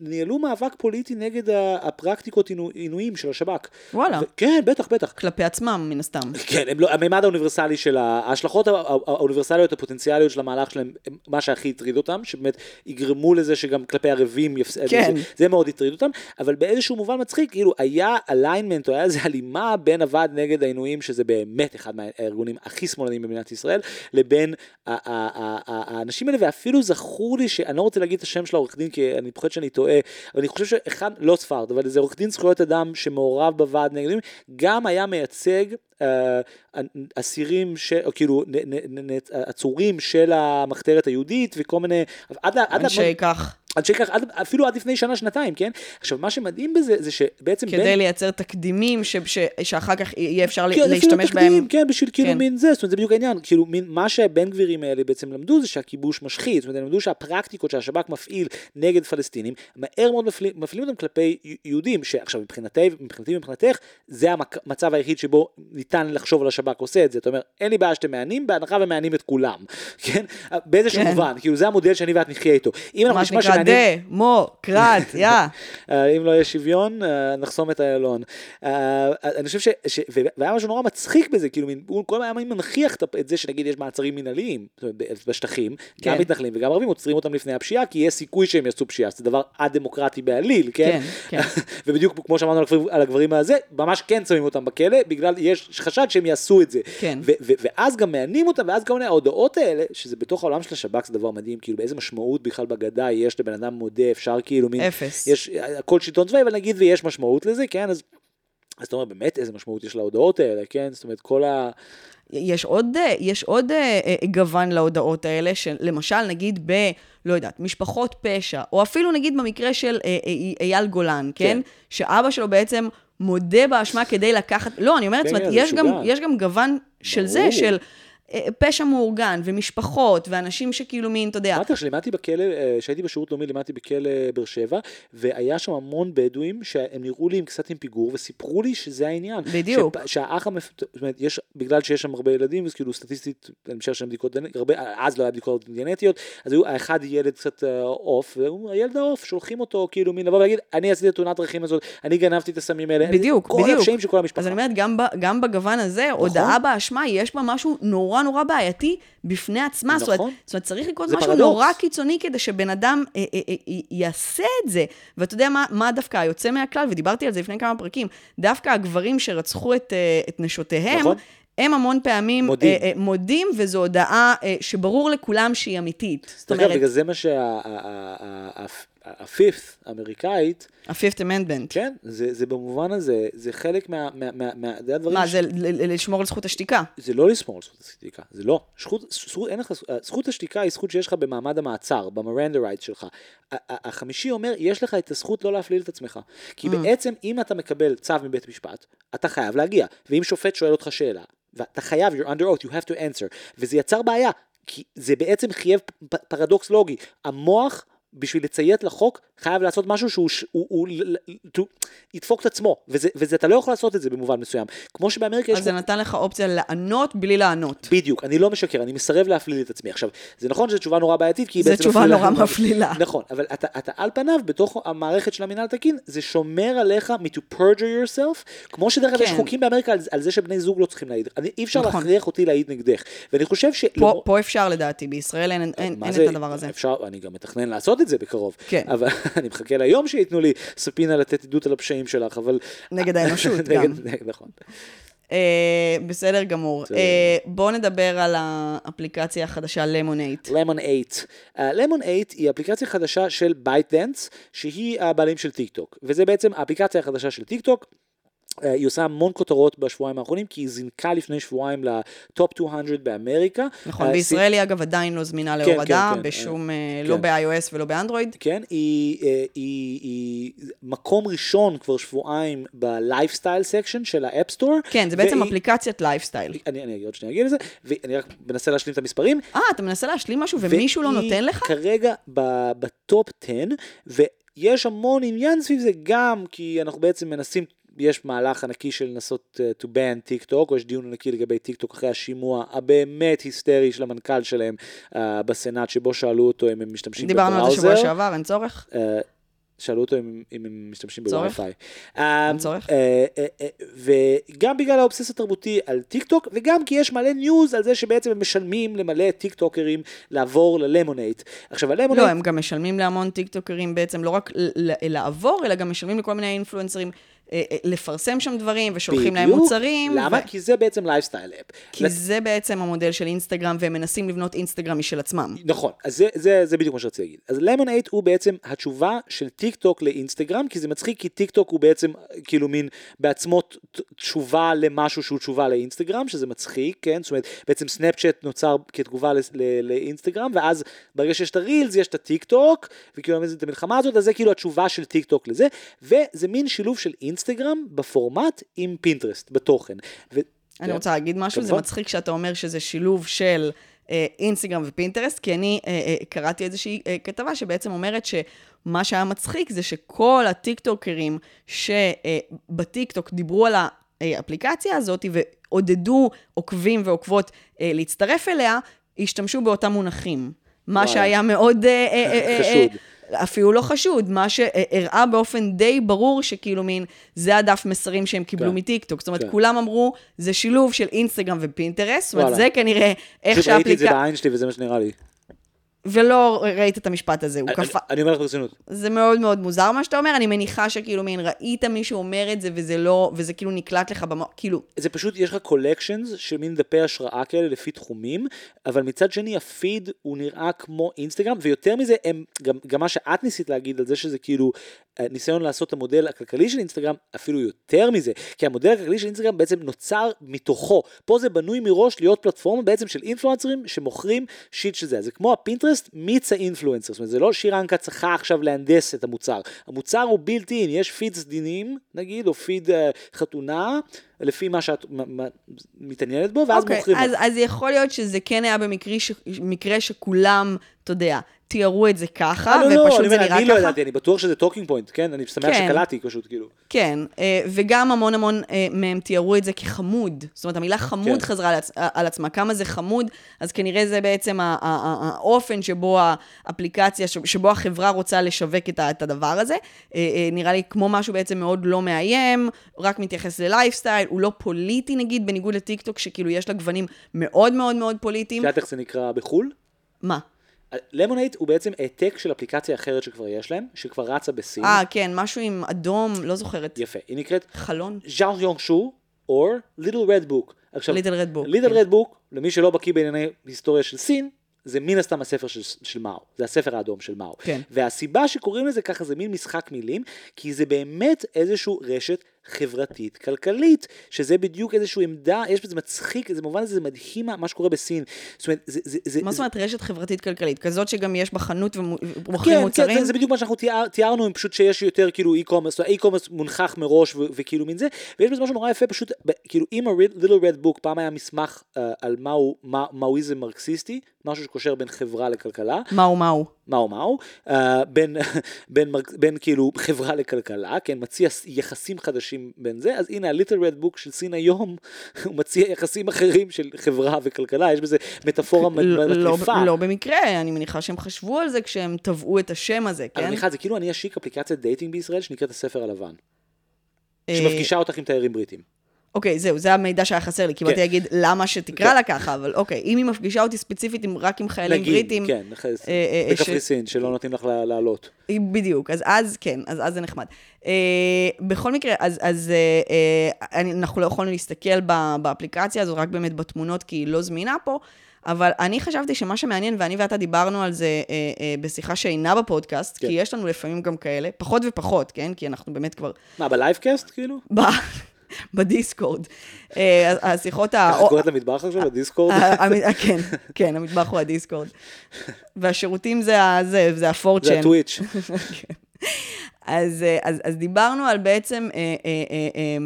ניהלו מאבק פוליטי נגד הפרקטיקות עינו- עינויים של השב"כ. וואלה. ו- כן, בטח, בטח. כלפי עצמם, מן הסתם. כן, לא, הממד האוניברסלי של ההשלכות הא- הא- האוניברסליות הפוטנציאליות של המהלך שלהם, הם מה שהכי הטריד אותם, שבאמת יגרמו לזה שגם כלפי ערבים, יפס... כן. זה, זה מאוד הטריד אותם, אבל באיזשהו מובן מצחיק, כאילו היה אליינמנט, או היה איזה הלימה בין הוועד נגד העינויים, שזה באמת אחד מהארגונים הכי שמאלניים במדינת ישראל, לבין האנשים האלה, ואפילו זכור לי, שאני לא רוצה להגיד את השם של העורך דין, כי אני פוחד שאני טועה, אבל אני חושב שאחד, לא ספרד, אבל איזה עורך דין זכויות אדם שמעורב בוועד נגד גם היה מייצג אה, אסירים, ש... או כאילו עצורים של המחתרת היהודית וכל מיני, אנשי כך, עד שכך, עד, אפילו עד לפני שנה שנתיים, כן? עכשיו מה שמדהים בזה זה שבעצם כדי לייצר תקדימים ש- ש- שאחר כך יהיה אפשר כן, אפילו להשתמש תקדים, בהם. כן, בשביל כאילו כן. מין זה, זאת אומרת, זה בדיוק העניין, כאילו מין, מה שהבן גבירים האלה בעצם למדו זה שהכיבוש משחית, זאת אומרת, הם למדו שהפרקטיקות שהשב"כ מפעיל נגד פלסטינים, מהר מאוד מפעיל- מפעילים אותם כלפי יהודים, שעכשיו מבחינתי, מבחינתי ומבחינתך, זה המצב היחיד שבו ניתן לחשוב על השב"כ עושה את זה, אתה אומר, אין לי בעיה שאתם מהנים, בהנחה ומהנים את כולם, [laughs] כן? באיזשהו כן. מובן, כאילו זה המודל שאני ואת נחיה איתו. אם אנחנו נשמע שמעניין- דמוקרטיה. [laughs] אה, אם לא יהיה שוויון, אה, נחסום את איילון. אה, אני חושב ש... והיה משהו נורא מצחיק בזה, כאילו, הוא כל הזמן מנכיח את זה שנגיד יש מעצרים מנהליים בשטחים, גם כן. מתנחלים וגם ערבים עוצרים אותם לפני הפשיעה, כי יש סיכוי שהם יעשו פשיעה, זה דבר א-דמוקרטי בעליל, כן? כן, כן. [laughs] ובדיוק כמו שאמרנו על הגברים- הזה, ממש כן שמים אותם בכלא, בגלל יש חשד שהם יעשו את זה. כן. ואז גם מענים אותם, ואז כל מיני ההודעות האלה, שזה בתוך העולם של השב"כ זה דבר מדהים, כאילו באיזה משמעות בכלל בגדה יש לבן אדם מודה, אפשר כאילו מין... אפס. יש הכל שלטון צבאי, אבל נגיד ויש משמעות לזה, כן, אז... אז אתה אומר, באמת איזה משמעות יש להודעות האלה, כן? זאת אומרת, כל ה... יש עוד, אה, יש עוד אה, אה, גוון להודעות האלה, שלמשל, נגיד ב... לא יודעת, משפחות פשע, או אפילו נגיד במקרה של אייל גולן, כן? כן. שאבא שלו בעצם מודה באשמה כדי לקחת... לא, אני אומרת, זאת אומרת, יש גם. יש גם גוון של ברור. זה, של פשע מאורגן, ומשפחות, ואנשים שכאילו מין, אתה יודע, אמרתי לך שלימדתי בכלא, אה, כשהייתי בשירות לאומי לימדתי בכלא באר שבע, והיה שם המון בדואים שהם נראו לי עם קצת עם פיגור, וסיפרו לי שזה העניין. בדיוק. שהאח המפ... זאת אומרת, יש, בגלל שיש שם הרבה ילדים, אז כאילו סטטיסטית, אני משער שהם בדיקות, הרבה, אז לא היה בדיקות גנטיות, אז היו, האחד ילד קצת אה, עוף, והוא הילד העוף, שולחים אותו כאילו מין לבוא ולהגיד, אני עשיתי את תאונת דרכים הזאת, אני גנבתי את הסמים האלה. אני- בדיוק, כל בדיוק. הפשעים של כל המשפחה. אז אני אומרת, גם, ב, גם בגוון הזה, נכון. הודאה באשמה, יש בה משהו נורא נורא בעייתי בפני עצמה. זאת, נכון. אומרת, זאת אומרת, צריך לקרות משהו פרדוקס. נורא קיצוני כדי שבן אדם אה, אה, אה, י- יעשה את זה. ואתה יודע מה, מה דווקא היוצא מהכלל, ודיברתי על זה לפני כמה פרקים, דווקא הגברים שרצחו את, אה, את נשותיהם, נכון. הם המון פעמים מודים. אה, אה, מודים, וזו הודעה אה, שברור לכולם שהיא אמיתית. זאת אומרת, בגלל זה מה שהפיפט האמריקאית, ה-fifth amendment. כן, זה, זה במובן הזה, זה חלק מה... מה, מה, מה זה הדברים... מה, ש- זה לשמור על זכות השתיקה. זה לא לשמור על זכות השתיקה, זה לא. זכות, זכות, אין לך, זכות השתיקה היא זכות שיש לך במעמד המעצר, במרנדה רייט שלך. החמישי אומר, יש לך את הזכות לא להפליל את עצמך. כי בעצם, אם אתה מקבל צו מבית משפט, אתה חייב להגיע. ואם שופט שואל אותך שאלה, ואתה חייב, you're under oath, you have to answer, וזה יצר בעיה, כי זה בעצם חייב פרדוקס לוגי. המוח... בשביל לציית לחוק, חייב לעשות משהו שהוא, הוא, הוא, to- ידפוק את עצמו, וזה, וזה, אתה לא יכול לעשות את זה במובן מסוים. כמו שבאמריקה יש אז זה נתן לך אופציה לענות בלי לענות. בדיוק, אני לא משקר, אני מסרב להפליל את עצמי. עכשיו, זה נכון שזו תשובה נורא בעייתית, כי היא זו בעצם תשובה מפלילה- נורא מפלילה. נכון, אבל אתה, אתה על פניו, בתוך המערכת של המינהל התקין, זה שומר עליך מ-to perjure yourself, כמו שדרך אגב יש כן. חוקים באמריקה על, על זה שבני זוג לא צריכים להעיד. אני, אי אפשר נכון. להכריח אותי להעיד נגדך. ואני חושב ש... פה, פה אפשר לדעתי, בישראל אין, אין, אין זה- את הדבר הזה. אפשר, אני גם מתכנן לעשות את זה בקרוב. כן. אבל [laughs] אני מחכה ליום שייתנו לי ספינה לתת עדות על הפשעים שלך, אבל... נגד האנושות [laughs] גם. נכון. אה, בסדר גמור. אה, בואו נדבר על האפליקציה החדשה Lemon8. Lemon 8. Lemon 8 היא אפליקציה חדשה של ByteDance, שהיא הבעלים של טיק טוק. וזה בעצם האפליקציה החדשה של טיק טוק. אה, היא עושה המון כותרות בשבועיים האחרונים, כי היא זינקה לפני שבועיים ל top 200 באמריקה. נכון, אה, בישראל היא אגב עדיין לא זמינה כן, להורדה, כן, בשום, אה, אה, כן. לא ב-iOS ולא באנדרואיד. כן, היא, היא, היא מקום ראשון כבר שבועיים ב lifestyle section של ה App Store. כן, זה בעצם אפליקציית לייפסטייל. אני, אני עוד שנייה אגיד לזה, ואני רק מנסה להשלים את המספרים. אה, אתה מנסה להשלים משהו ומישהו לא והיא נותן לך? כרגע ב- ב top 10, ויש המון עניין סביב זה גם כי אנחנו בעצם מנסים, יש מהלך ענקי של לנסות uh, to ban טיק טוק, או יש דיון ענקי לגבי טיק טוק אחרי השימוע הבאמת היסטרי של המנכ"ל שלהם uh, בסנאט, שבו שאלו אותו אם הם משתמשים דיברנו על זה ב browser. שבוע שעבר, אין צורך? Uh, שאלו אותו אם, אם הם משתמשים? בווי-פיי. אין צורך? אה, אה, אה, וגם בגלל ה obsess התרבותי על טיק טוק, וגם כי יש מלא news על זה שבעצם הם משלמים למלא טיק טוקרים לעבור ל Lemon8. עכשיו ה Lemon8... לא, הם גם משלמים להמון טיקטוקרים בעצם, לא רק לעבור, אלא גם משלמים לכל מיני influencers אה, אה, לפרסם שם דברים, ושולחים להם בדיוק. מוצרים. למה? ו- כי זה בעצם lifestyle app. כי זה בעצם המודל של אינסטגרם, והם מנסים לבנות אינסטגרם משל עצמם. נכון, אז זה, זה, זה בדיוק מה שרציתי להגיד. אז Lemon8 הוא בעצם התשובה של טיק טוק לאינסטגרם, כי זה מצחיק, כי טיק טוק הוא בעצם כאילו מין בעצמו תשובה למשהו שהוא תשובה לאינסטגרם, שזה מצחיק, כן? זאת אומרת, בעצם סנאפצ'אט נוצר כתגובה ל- ל- לאינסטגרם, ואז ברגע שיש את ה reels יש את הטיק טוק, וכאילו את המלחמה הזאת, אז זה כאילו התשובה של טיק טוק לזה, וזה מין שילוב של אינסטגרם בפורמט עם פינטרסט, בתוכן. ו- אני. רוצה להגיד משהו, זה כמובן. מצחיק שאתה אומר שזה שילוב של אה, אינסטגרם ופינטרסט, כי אני אה, אה, קראתי איזושהי אה, כתבה שבעצם אומרת שמה שהיה מצחיק זה שכל הטיקטוקרים שבטיקטוק דיברו על האפליקציה הזאת ועודדו עוקבים ועוקבות אה, להצטרף אליה, השתמשו באותם מונחים. מה. שהיה מאוד... אה, אה, אה, אה, חשוד. אפילו לא חשוד, מה שהראה באופן די ברור שכאילו מין, זה הדף מסרים שהם קיבלו כן. מטיקטוק. זאת אומרת, כן. כולם אמרו, זה שילוב של אינסטגרם ופינטרסט, זאת אומרת, וואלה. זה כנראה איך פשוט ראיתי את זה. בעין שלי וזה מה שנראה לי. ולא ראית את המשפט הזה, הוא קפא... אני אומר לך ברצינות. זה מאוד מאוד מוזר מה שאתה אומר, אני מניחה שכאילו מין, ראית מישהו אומר את זה וזה לא, וזה כאילו נקלט לך במו... כאילו, זה פשוט, יש לך collections של מין דפי השראה כאלה לפי תחומים, אבל מצד שני הפיד הוא נראה כמו אינסטגרם, ויותר מזה, הם, גם, גם מה שאת ניסית להגיד על זה שזה כאילו אה, ניסיון לעשות את המודל הכלכלי של אינסטגרם, אפילו יותר מזה, כי המודל הכלכלי של אינסטגרם בעצם נוצר מתוכו. פה זה בנוי מראש להיות פלטפורמה בעצם של influencers שמוכרים shit של זה. זה כמו הפינטרסט meets האינפלואנסר, זאת אומרת זה לא שירנקה צריכה עכשיו להנדס את המוצר. המוצר הוא built in, יש פיד סדינים נגיד, או פיד אה, חתונה, לפי מה שאת מתעניינת בו, ואז אוקיי, מוכרים. אז. אז יכול להיות שזה כן היה במקרה ש... מקרה שכולם, אתה יודע, תיארו את זה ככה, אה, לא, לא, ופשוט אני זה נראה אני לא ככה. ידעתי, אני בטוח שזה talking point, כן? אני שמח כן. שקלטתי פשוט, כאילו. כן, אה, וגם המון המון אה, מהם תיארו את זה כחמוד. זאת אומרת, המילה חמוד כן. חזרה על עצ- על עצמה. כמה זה חמוד, אז כנראה זה בעצם האופן שבו האפליקציה, שבו החברה רוצה לשווק את הדבר הזה. אה, אה, נראה לי כמו משהו בעצם מאוד לא מאיים, רק מתייחס ללייפסטייל, הוא לא פוליטי נגיד, בניגוד לטיקטוק, שכאילו יש לה גוונים מאוד מאוד מאוד פוליטיים. את יודעת איך זה נקרא בחו"ל? מה? Lemon8 הוא בעצם העתק של אפליקציה אחרת שכבר יש להם, שכבר רצה בסין. אה, כן, משהו עם אדום, לא זוכרת. יפה, היא נקראת חלון? Xiaohongshu, או Little Red Book. עכשיו, Little Red Book, Little. Red Book, למי שלא בקיא בענייני היסטוריה של סין, זה מן הסתם הספר של, של מאו, זה הספר האדום של מאו. כן. והסיבה שקוראים לזה ככה זה מין משחק מילים, כי זה באמת איזשהו רשת חברתית כלכלית, שזה בדיוק איזושהי עמדה, יש בזה מצחיק, זה במובן הזה זה מדהים מה- שקורה בסין. זאת אומרת, זה... זה, זה מה זאת אומרת רשת חברתית כלכלית? כזאת שגם יש בחנות ומוכרים כן, מוצרים? כן, זה, זה בדיוק מה שאנחנו תיאר, תיארנו, פשוט שיש יותר כאילו e-commerce, e-commerce מונחח מראש ו- וכאילו מין זה, ויש בזה משהו נורא יפה, פשוט, כאילו אם ה-Little Red Book פעם היה מסמך אה, על מהו, מה, מאואיזם מרקסיסטי, משהו שקושר בין חברה לכלכלה, מהו מהו. מהו מהו, אה, בין, בין, בין כאילו חברה לכלכלה, כן, מציע יחסים חדשים בין זה, אז הנה ה-Little Red Book של סין היום, [laughs] הוא מציע יחסים אחרים של חברה וכלכלה, יש בזה מטאפורה לא- לא- מטריפה. לא במקרה, אני מניחה שהם חשבו על זה כשהם טבעו את השם הזה, כן? מיכל, זה כאילו אני אשיק אפליקציית dating בישראל שנקראת הספר הלבן. אה, שמפגישה אותך עם תיירים בריטים. אוקיי, זהו, זה המידע שהיה חסר לי, כי באתי כן. להגיד למה שתקרא כן. לה ככה, אבל אוקיי, אם היא מפגישה אותי ספציפית רק עם חיילים נגיד, בריטים, כן, נכנס- אה, אה, בקפריסין, שלא נותנים לך לעלות. בדיוק, אז אז כן, אז אז זה נחמד. אה, בכל מקרה, אז, אה, אה, אנחנו לא יכולנו להסתכל באפליקציה הזו, רק באמת בתמונות, כי היא לא זמינה פה, אבל אני חשבתי שמה שמעניין, ואני ואתה דיברנו על זה אה, אה, בשיחה שאינה בפודקאסט, כן. כי יש לנו לפעמים גם כאלה, פחות ופחות, כן? כי אנחנו באמת כבר... מה, ב livecast כאילו? בדיסקורד. אה, השיחות ה... ככה קוראת למטבח עכשיו, בדיסקורד? ה- המ- כן, כן, המטבח הוא הדיסקורד. והשירותים זה ה- זה, זה הפורצ'ן. זה הטוויץ'. [laughs] אז, אה, אז, אז דיברנו על בעצם אה, אה, אה, אה,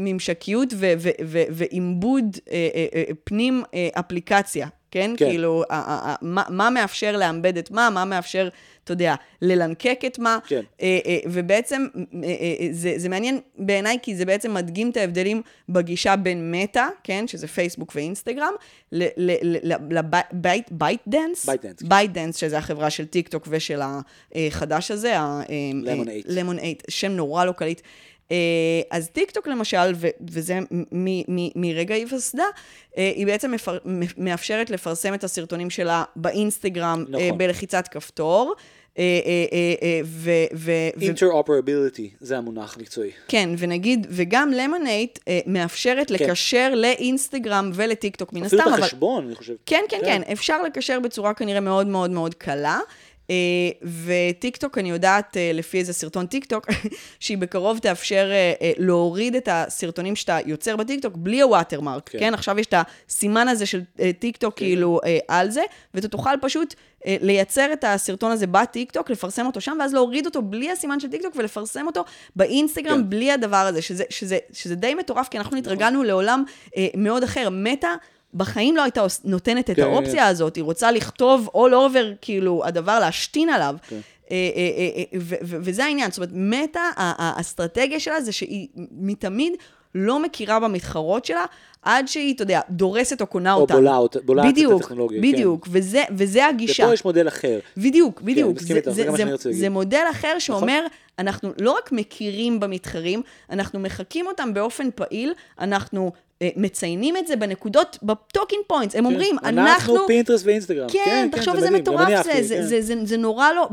ממשקיות ו- ו- ו- ועיבוד אה, אה, אה, פנים אה, אפליקציה, כן? כן. כאילו, ה- ה- ה- מה, מה מאפשר לאמבד את מה, מה מאפשר, אתה יודע, ללנקק את מה. כן. אה, אה, ובעצם אה, זה, זה מעניין בעיניי, כי זה בעצם מדגים את ההבדלים בגישה בין מטא, כן? שזה פייסבוק ואינסטגרם, ל ByteDance. ByteDance, כן. ByteDance, שזה החברה של טיק טוק ושל החדש הזה, Lemon8. Lemon8, שם נורא לא קליט. אה, אז טיק טוק למשל, ו- וזה מ- מ- מרגע היווסדה, אה, היא בעצם מפר- מאפשרת לפרסם את הסרטונים שלה באינסטגרם אה, נכון. בלחיצת כפתור. ו- Interoperability, זה המונח המקצועי. כן, ונגיד, וגם Lemon8 מאפשרת לקשר לאינסטגרם ולטיק טוק מן אפילו הסתם, את אבל... החשבון, אני חושב. כן, כן, כן, אפשר לקשר בצורה כנראה מאוד מאוד מאוד קלה. אה, וטיקטוק, אני יודעת, אה, לפי איזה סרטון טיקטוק, [laughs] שהיא בקרוב תאפשר אה, להוריד את הסרטונים שאתה יוצר בטיקטוק בלי ה watermark, כן. כן. כן? עכשיו יש את הסימן הזה של אה, טיקטוק כאילו אה, על זה, ואתה תוכל פשוט לייצר את הסרטון הזה בטיקטוק, לפרסם אותו שם, ואז להוריד אותו בלי הסימן של טיקטוק ולפרסם אותו באינסטגרם כן. בלי הדבר הזה, שזה, שזה, שזה די מטורף, כי אנחנו התרגלנו לעולם מאוד אחר. מטא... בחיים לא הייתה נותנת את כן, האופציה כן. הזאת, היא רוצה לכתוב all over, כאילו, הדבר, להשתין עליו. כן. אה, אה, אה, אה, ו- ו- וזה העניין, זאת אומרת, מטא, ה- ה- האסטרטגיה שלה זה שהיא מתמיד לא מכירה במתחרות שלה, עד שהיא, אתה יודע, דורסת או קונה או אותה. בולעת אותה- בולעת את בדיוק, הטכנולוגיה, כן. בדיוק, וזה, וזה הגישה. ופה יש מודל אחר. בדיוק, בדיוק. מסכים זה, זה זה, זה. זה מודל אחר שאומר, אנחנו לא רק מכירים במתחרים, אנחנו מחקים אותם באופן פעיל, אנחנו אה, מציינים את זה בנקודות, ב talking points, הם אומרים, אנחנו... אנחנו פינטרסט ואינסטגרם. כן, תחשוב איזה מדהים, גם מטורף כן. זה, זה נורא לא...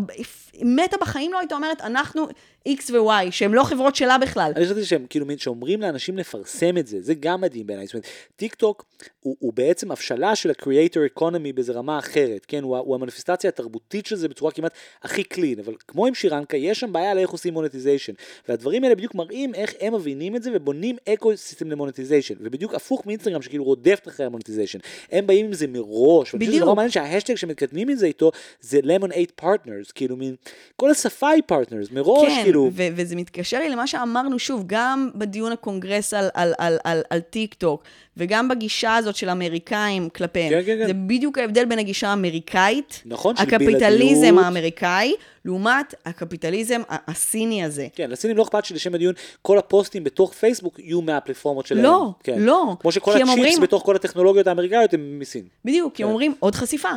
מטא בחיים לא הייתה אומרת, אנחנו X ו-Y, שהם לא חברות שלה בכלל. אני חשבתי שהם כאילו מין שאומרים לאנשים לפרסם את זה, זה גם מדהים בעיניי. זאת אומרת, טיק טוק הוא, הוא בעצם הבשלה של ה-creator economy באיזה רמה אחרת, כן? הוא, הוא המניפיסטציה התרבותית של זה בצורה כמעט הכי clean, אבל כמו עם שירנקה, יש שם בעיה לאיך עושים monetization. והדברים האלה בדיוק מראים איך הם מבינים את זה ובונים ecosystem ל monetization. ובדיוק הפוך מאינסטגרם שכאילו רודפת אחרי ה monetization. הם באים עם זה מראש. ואני חושב שזה בדיוק. נורא מעניין שההאשטאג שמקדמים את זה איתו זה Lemon8 Partners, כאילו מין, כל השפה היא partners, מראש כן, כאילו. ו- וזה מתקשר לי למה שאמרנו שוב, גם בדיון הקונגרס על, על, על, על, על טיק טוק, וגם בגישה הזאת של אמריקאים כלפיהם. כן, כן, כן. זה בדיוק ההבדל בין הגישה האמריקאית, נכון, של הקפיטליזם בלעדיות. האמריקאי, לעומת הקפיטליזם הסיני הזה. כן, לסינים לא אכפת שלשם הדיון כל הפוסטים בתוך פייסבוק יהיו מהפלטפורמות שלהם. לא, כן. לא. כמו שכל ה chips אומרים- בתוך כל הטכנולוגיות האמריקאיות הם מסין. בדיוק, כי הם כן. אומרים, עוד חשיפה.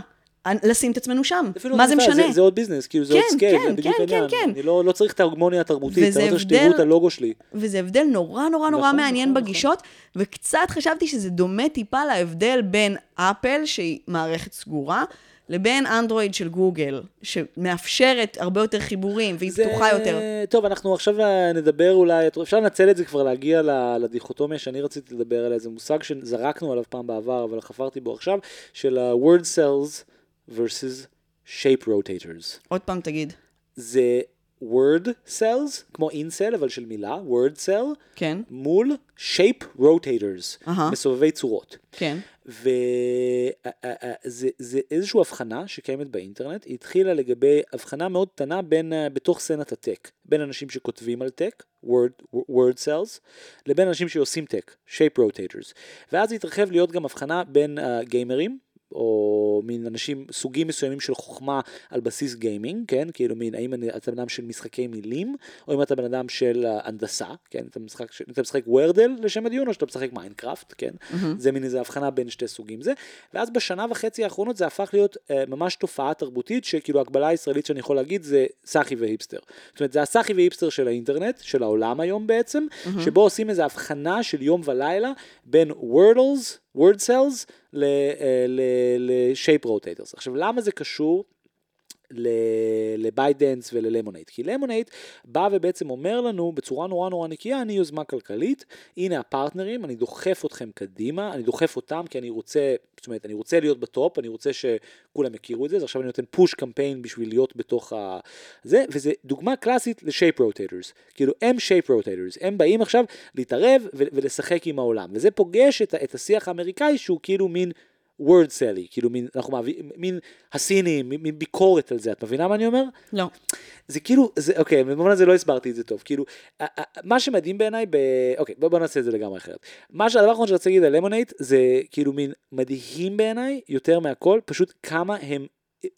לשים את עצמנו שם. מה זה משנה? זה, זה עוד business, כאילו זה עוד כן, scale, כן, זה בדיוק כן, העניין. כן, כן. אני לא, לא צריך את ההגמוניה התרבותית, אני רוצה שתראו את הלוגו שלי. וזה הבדל נורא נורא נורא נכון, מעניין נכון, בגישות, וקצת חשבתי שזה דומה טיפה להבדל בין אפל, שהיא מערכת סגורה, לבין אנדרואיד של גוגל, שמאפשרת הרבה יותר חיבורים, והיא זה- פתוחה יותר. טוב, אנחנו עכשיו נדבר אולי, אפשר לנצל את זה כבר להגיע לדיכוטומיה שאני רציתי לדבר עליה, זה מושג שזרקנו עליו פעם בעבר, אבל חפרתי בו עכשיו, של ה-word cells versus shape rotators. עוד פעם תגיד. זה word cells, כמו incel אבל של מילה, word cell, כן, מול shape rotators, אהה. מסובבי צורות. כן. וזה זה איזושהי הבחנה שקיימת באינטרנט, היא התחילה לגבי הבחנה מאוד קטנה בין, אה, בתוך סצנת הטק, בין אנשים שכותבים על טק, word, word cells, לבין אנשים שעושים טק, shape rotators. ואז התרחב להיות גם הבחנה בין uh, גיימרים, או מין אנשים, סוגים מסוימים של חוכמה על בסיס גיימינג, כן? כאילו מין, האם אתה בן אדם של משחקי מילים, או אם אתה בן אדם של אה, הנדסה, כן? אתה משחק, אתה משחק Wordle לשם הדיון, או שאתה משחק מיינקראפט, כן? זה מין איזה הבחנה בין שתי סוגים זה. ואז בשנה וחצי האחרונות זה הפך להיות אה, ממש תופעה תרבותית, שכאילו ההקבלה הישראלית שאני יכול להגיד זה סאחי והיפסטר. זאת אומרת, זה הסאחי והיפסטר של האינטרנט, של העולם היום בעצם, שבו עושים איזו הבחנה של יום ולילה בין wordcels, wordcels, ל-shape rotators. עכשיו, למה זה קשור? לביידנס וללמונייד. כי Lemon8 בא ובעצם אומר לנו בצורה נורא נורא נקייה, אני יוזמה כלכלית, הנה הפרטנרים, אני דוחף אתכם קדימה, אני דוחף אותם כי אני רוצה, זאת אומרת, אני רוצה להיות ב-top, אני רוצה שכולם יכירו את זה, אז עכשיו אני נותן push campaign בשביל להיות בתוך ה... זה, וזה דוגמה קלאסית ל-shape rotators. כאילו, הם shape rotators, הם באים עכשיו להתערב ולשחק עם העולם, וזה פוגש את, את השיח האמריקאי שהוא כאילו מין... word selly, כאילו מין, אנחנו מעבירים, מין הסינים, מין, מין ביקורת על זה, את מבינה מה אני אומר? לא. זה כאילו, זה, אוקיי, במובן הזה לא הסברתי את זה טוב, כאילו, מה שמדהים בעיניי, ב... אוקיי, בוא, בוא נעשה את זה לגמרי אחרת. מה שהדבר האחרון שרציתי להגיד על למונייט, זה כאילו מין מדהים בעיניי, יותר מהכל, פשוט כמה הם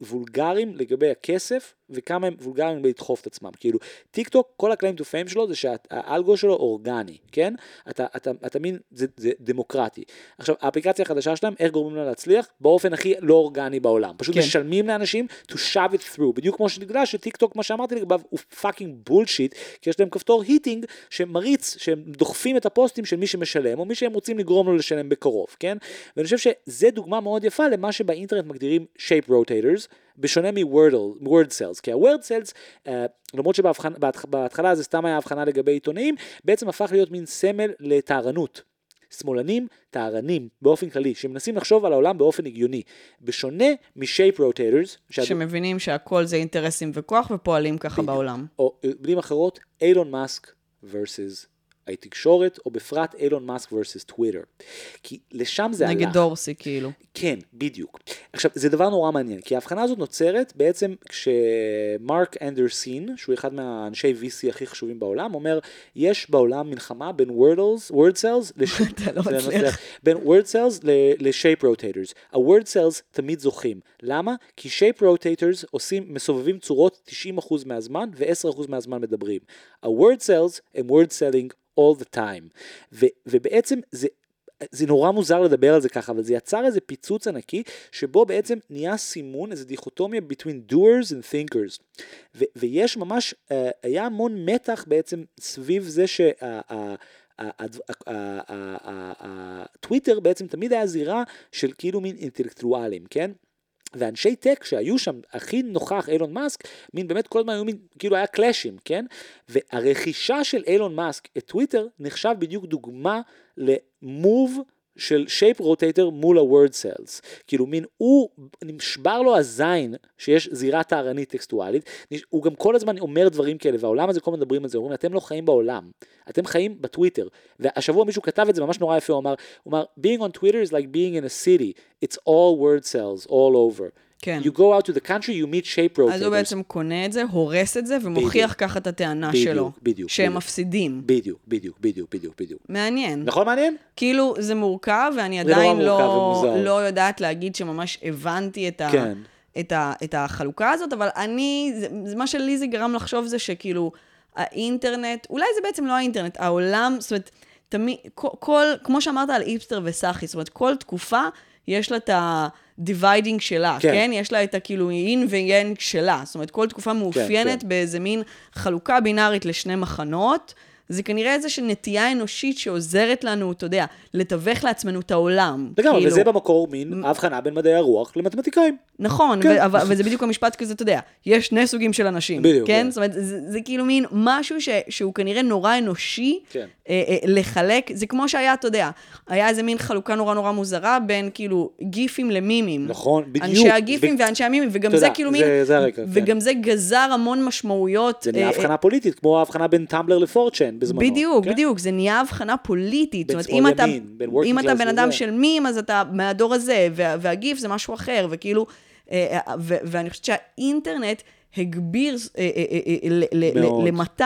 וולגריים לגבי הכסף, וכמה הם וולגריים לגבי לדחוף את עצמם. כאילו, טיק טוק, כל ה-claim to fame שלו זה שה-algo שלו אורגני, כן? אתה, אתה, אתה מין, זה, זה דמוקרטי. עכשיו, האפליקציה החדשה שלהם, איך גורמים לה להצליח? באופן הכי לא אורגני בעולם. פשוט כן. משלמים לאנשים to shove it through. בדיוק כמו שבגלל שטיק טוק, מה שאמרתי לגביו, הוא fucking bullshit, כי יש להם כפתור heating שמריץ, שהם דוחפים את הפוסטים של מי שמשלם, או מי שהם רוצים לגרום לו לשלם בקרוב, כן? ואני חושב שזה דוגמה מאוד יפה למה שבאינטרנט מגדירים shape rotators, בשונה מ-word cells, כי ה-word cells, uh, למרות שבהתחלה זה סתם היה הבחנה לגבי עיתונאים, בעצם הפך להיות מין סמל לטהרנות. שמאלנים, טהרנים, באופן כללי, שמנסים לחשוב על העולם באופן הגיוני. בשונה מ-shape rotators, שהד- שמבינים שהכל זה אינטרסים וכוח ופועלים ככה בעולם. או אה, במילים אחרות, אילון מאסק versus התקשורת, או בפרט אילון מאסק versus טוויטר. כי לשם זה נגד הלך. דורסי, כאילו. כן, בדיוק. עכשיו, זה דבר נורא מעניין, כי ההבחנה הזאת נוצרת בעצם כשמרק אנדרסין, שהוא אחד מהאנשי VC הכי חשובים בעולם, אומר, יש בעולם מלחמה בין [laughs] לא זה מצליח. בין word cells ל- ל-shape rotators. ה-word cells תמיד זוכים. למה? כי shape rotators עושים, מסובבים צורות 90% מהזמן ו-10% מהזמן מדברים. ה-word cells הם word selling all the time. ו- ובעצם זה זה נורא מוזר לדבר על זה ככה, אבל זה יצר איזה פיצוץ ענקי, שבו בעצם נהיה סימון, איזה דיכוטומיה between doers and thinkers. ו- ויש ממש, uh, היה המון מתח בעצם סביב זה שה... הטוויטר בעצם תמיד היה זירה של כאילו מין אינטלקטואלים, כן? ואנשי טק שהיו שם, הכי נוכח אילון מאסק, מין באמת כל הזמן היו מין, כאילו היה קלאשים, כן? והרכישה של אילון מאסק את טוויטר נחשב בדיוק דוגמה למוב של שייפ רוטטר מול ה-word cells. כאילו מין, הוא, נשבר לו הזין שיש זירה טהרנית טקסטואלית, הוא גם כל הזמן אומר דברים כאלה, והעולם הזה כל הזמן מדברים על זה, אומרים, אתם לא חיים בעולם, אתם חיים בטוויטר. והשבוע מישהו כתב את זה ממש נורא יפה, הוא אמר, הוא אמר, being on Twitter is like being in a city, it's all word cells all over. כן. You go out to the country, you meet shape rotators. אז הוא בעצם קונה את זה, הורס את זה, ומוכיח ככה את הטענה בדיוק, שלו. בדיוק, שהם בדיוק. מפסידים. בדיוק, בדיוק, בדיוק, בדיוק, בדיוק. מעניין. נכון מעניין? כאילו, זה מורכב, ואני עדיין לא, ומוזר. לא יודעת להגיד שממש הבנתי את, ה, כן. את, ה, את החלוקה הזאת, אבל אני, זה מה שלי זה גרם לחשוב זה שכאילו, האינטרנט, אולי זה בעצם לא האינטרנט, העולם, זאת אומרת, תמיד, כל, כל, כמו שאמרת על איפסטר וסאחי, זאת אומרת, כל תקופה יש לה את ה-dividing שלה, כן. כן. כן? יש לה את הכאילו אין ויאנג שלה. זאת אומרת, כל תקופה מאופיינת כן. באיזה מין חלוקה בינארית לשני מחנות. זה כנראה איזושהי נטייה אנושית שעוזרת לנו, אתה יודע, לתווך לעצמנו את העולם. לגמרי, כאילו, וזה במקור מין הבחנה בין מדעי הרוח למתמטיקאים. נכון, כן. ו- אבל- וזה בדיוק המשפט כזה, אתה יודע, יש שני סוגים של אנשים. בדיוק, כן? כן. זאת אומרת, זה, זה כאילו מין משהו ש, שהוא כנראה נורא אנושי כן. אה, אה, לחלק, זה כמו שהיה, אתה יודע, היה איזה מין חלוקה נורא נורא מוזרה בין כאילו גיפים למימים. נכון, בדיוק. אנשי הגיפים ב- ואנשי המימים, וגם תודה, זה כאילו מין, זה- זה הרקע, כן. וגם זה גזר המון משמעויות. זה נהיה אה, הבחנה פוליטית, כמו ההבחנה בין טמבלר לפורצ'ן בזמנו. בדיוק, כן? בדיוק, זה נהיה הבחנה פוליטית. בין שמאל אתה, לימין, בין working אם אתה בן אדם. של מים, אז אתה מהדור הזה, וה, והגיף זה משהו אחר, וכאילו, אה, אה, ואני חושבת שהאינטרנט הגביר אה, אה, אה, אה, ל- ל- מאוד. ל-200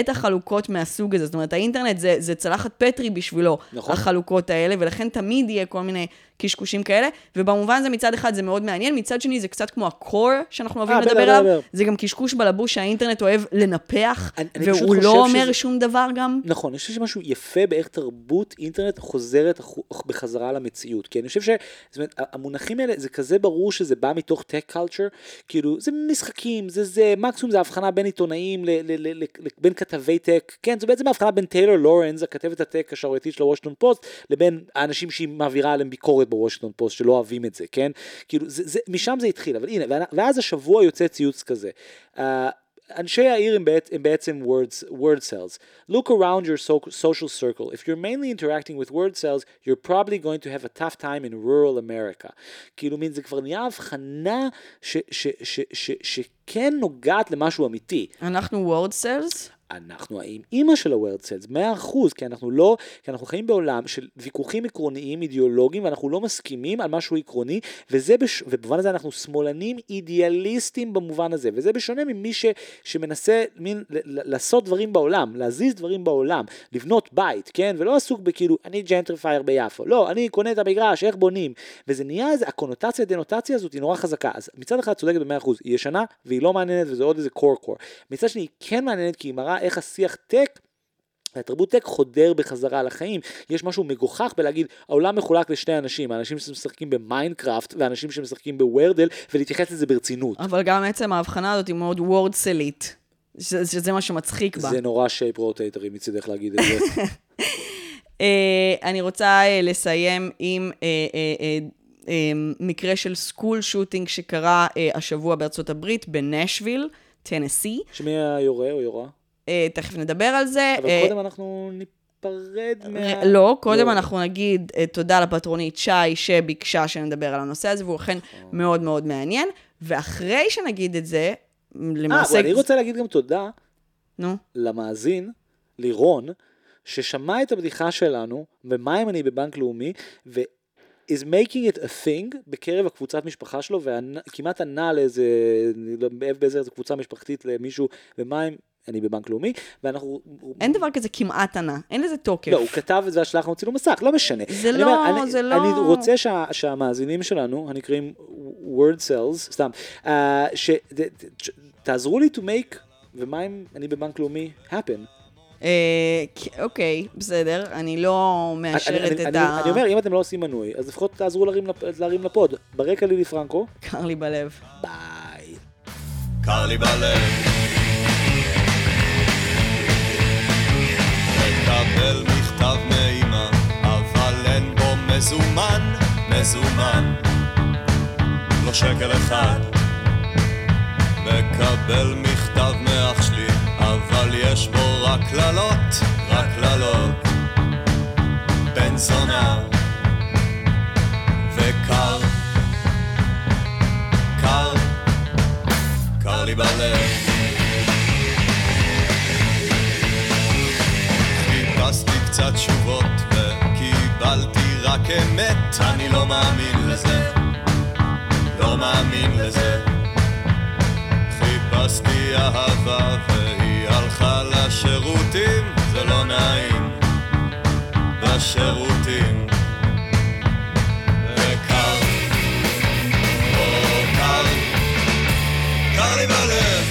את החלוקות מהסוג הזה. זאת אומרת, האינטרנט זה, זה צלחת פטרי בשבילו, נכון. החלוקות האלה, ולכן תמיד יהיה כל מיני קשקושים כאלה, ובמובן הזה מצד אחד זה מאוד מעניין, מצד שני זה קצת כמו ה-core שאנחנו אוהבים אה, לדבר עליו. זה גם קשקוש בלבוש שהאינטרנט אוהב לנפח, אני- והוא לא אומר שזה- שום דבר גם. נכון, אני חושב שמשהו יפה באיך תרבות אינטרנט חוזרת בחזרה למציאות. כי אני חושב ש... זאת אומרת, המונחים האלה, זה כזה ברור שזה בא מתוך tech culture, כאילו, זה משחקים זה זה, מקסימום זה הבחנה בין עיתונאים, ל, ל, ל, ל, ל, בין כתבי tech, כן, זו בעצם הבחנה בין טיילור לורנס, הכתבת ה-tech השערורייתית של הוושינגטון פוסט, לבין האנשים שהיא מעבירה עליהם ביקורת בוושינגטון פוסט, שלא אוהבים את זה, כן? כאילו, זה, זה, משם זה התחיל, אבל הנה, ואז השבוע יוצא ציוץ כזה. Uh, אנשי העיר הם, בעת, הם בעצם words, word cells. Look around your so, social circle. If you're mainly interacting with word cells, you're probably going to have a tough time in rural America. כאילו מין זה כבר נהיה הבחנה שכן נוגעת למשהו אמיתי. אנחנו word cells? אנחנו האימא של ה-World Cells, 100%, כי אנחנו לא, כי אנחנו חיים בעולם של ויכוחים עקרוניים, אידיאולוגיים, ואנחנו לא מסכימים על משהו עקרוני, וזה, בש... ובמובן הזה אנחנו שמאלנים אידיאליסטים במובן הזה, וזה בשונה ממי ש... שמנסה מין לעשות דברים בעולם, להזיז דברים בעולם, לבנות בית, כן, ולא עסוק בכאילו, אני gentrifier ביפו, לא, אני קונה את המגרש, איך בונים, וזה נהיה איזה, הקונוטציה, דנוטציה הזאת היא נורא חזקה, אז מצד אחד צודקת ב-100%, היא ישנה, והיא לא מעניינת, וזה עוד איזה core core, מצד שני היא כן מעניינת כי היא מראה איך השיח tech התרבות tech חודר בחזרה לחיים. יש משהו מגוחך בלהגיד, העולם מחולק לשני אנשים, האנשים שמשחקים ב-Minecraft ואנשים שמשחקים ב-Wordle, ולהתייחס לזה ברצינות. אבל גם עצם ההבחנה הזאת היא מאוד wordcel-ית, שזה מה שמצחיק בה. זה נורא shape rotator-י מצידך להגיד את זה. [laughs] אה, אני רוצה אה, לסיים עם אה, מקרה של school shooting שקרה השבוע בארצות הברית, בנשוויל, טנסי. שמי היורה או יורה? אה, תכף נדבר על זה. אבל אה, קודם אנחנו ניפרד מה... לא, קודם לא. אנחנו נגיד אה, תודה לפטרונית שי שביקשה שנדבר על הנושא הזה, והוא אכן נכון. מאוד מאוד מעניין. ואחרי שנגיד את זה, למעשה... אה, ואני רוצה להגיד גם תודה נו. למאזין, לירון, ששמע את הבדיחה שלנו, ומה אם אני בבנק לאומי, ו... is making it a thing בקרב הקבוצת משפחה שלו, וכמעט ענה לאיזה, לא, באיזה קבוצה משפחתית למישהו, ומה אם אני בבנק לאומי, ואנחנו... אין דבר כזה כמעט ענה, אין לזה תוקף. לא, הוא כתב את זה, השלח לנו צילום מסך, לא משנה. זה לא, אומר, אני, זה לא... אני רוצה שה, שהמאזינים שלנו, הנקראים word cells, סתם, uh, ש... תעזרו לי to make, ומה אם אני בבנק לאומי happen. אה, אוקיי, בסדר, אני לא מאשרת את ה... אני אומר, אם אתם לא עושים מנוי, אז לפחות תעזרו להרים לפוד. ברקע לילי פרנקו. קר לי בלב. ביי. קר לי בלב. מקבל מכתב מאמא, אבל אין בו מזומן, מזומן. לא שקל אחד. מקבל מכתב מאח שלי, אבל יש בו רק קללות, רק קללות. בן זונה וקר, קר, קר לי בלב. קצת תשובות וקיבלתי רק אמת. אני לא מאמין לזה. לא מאמין לזה. חיפשתי אהבה והיא הלכה לשירותים. זה לא נעים. בשירותים וקר, או קר, קר לי בלב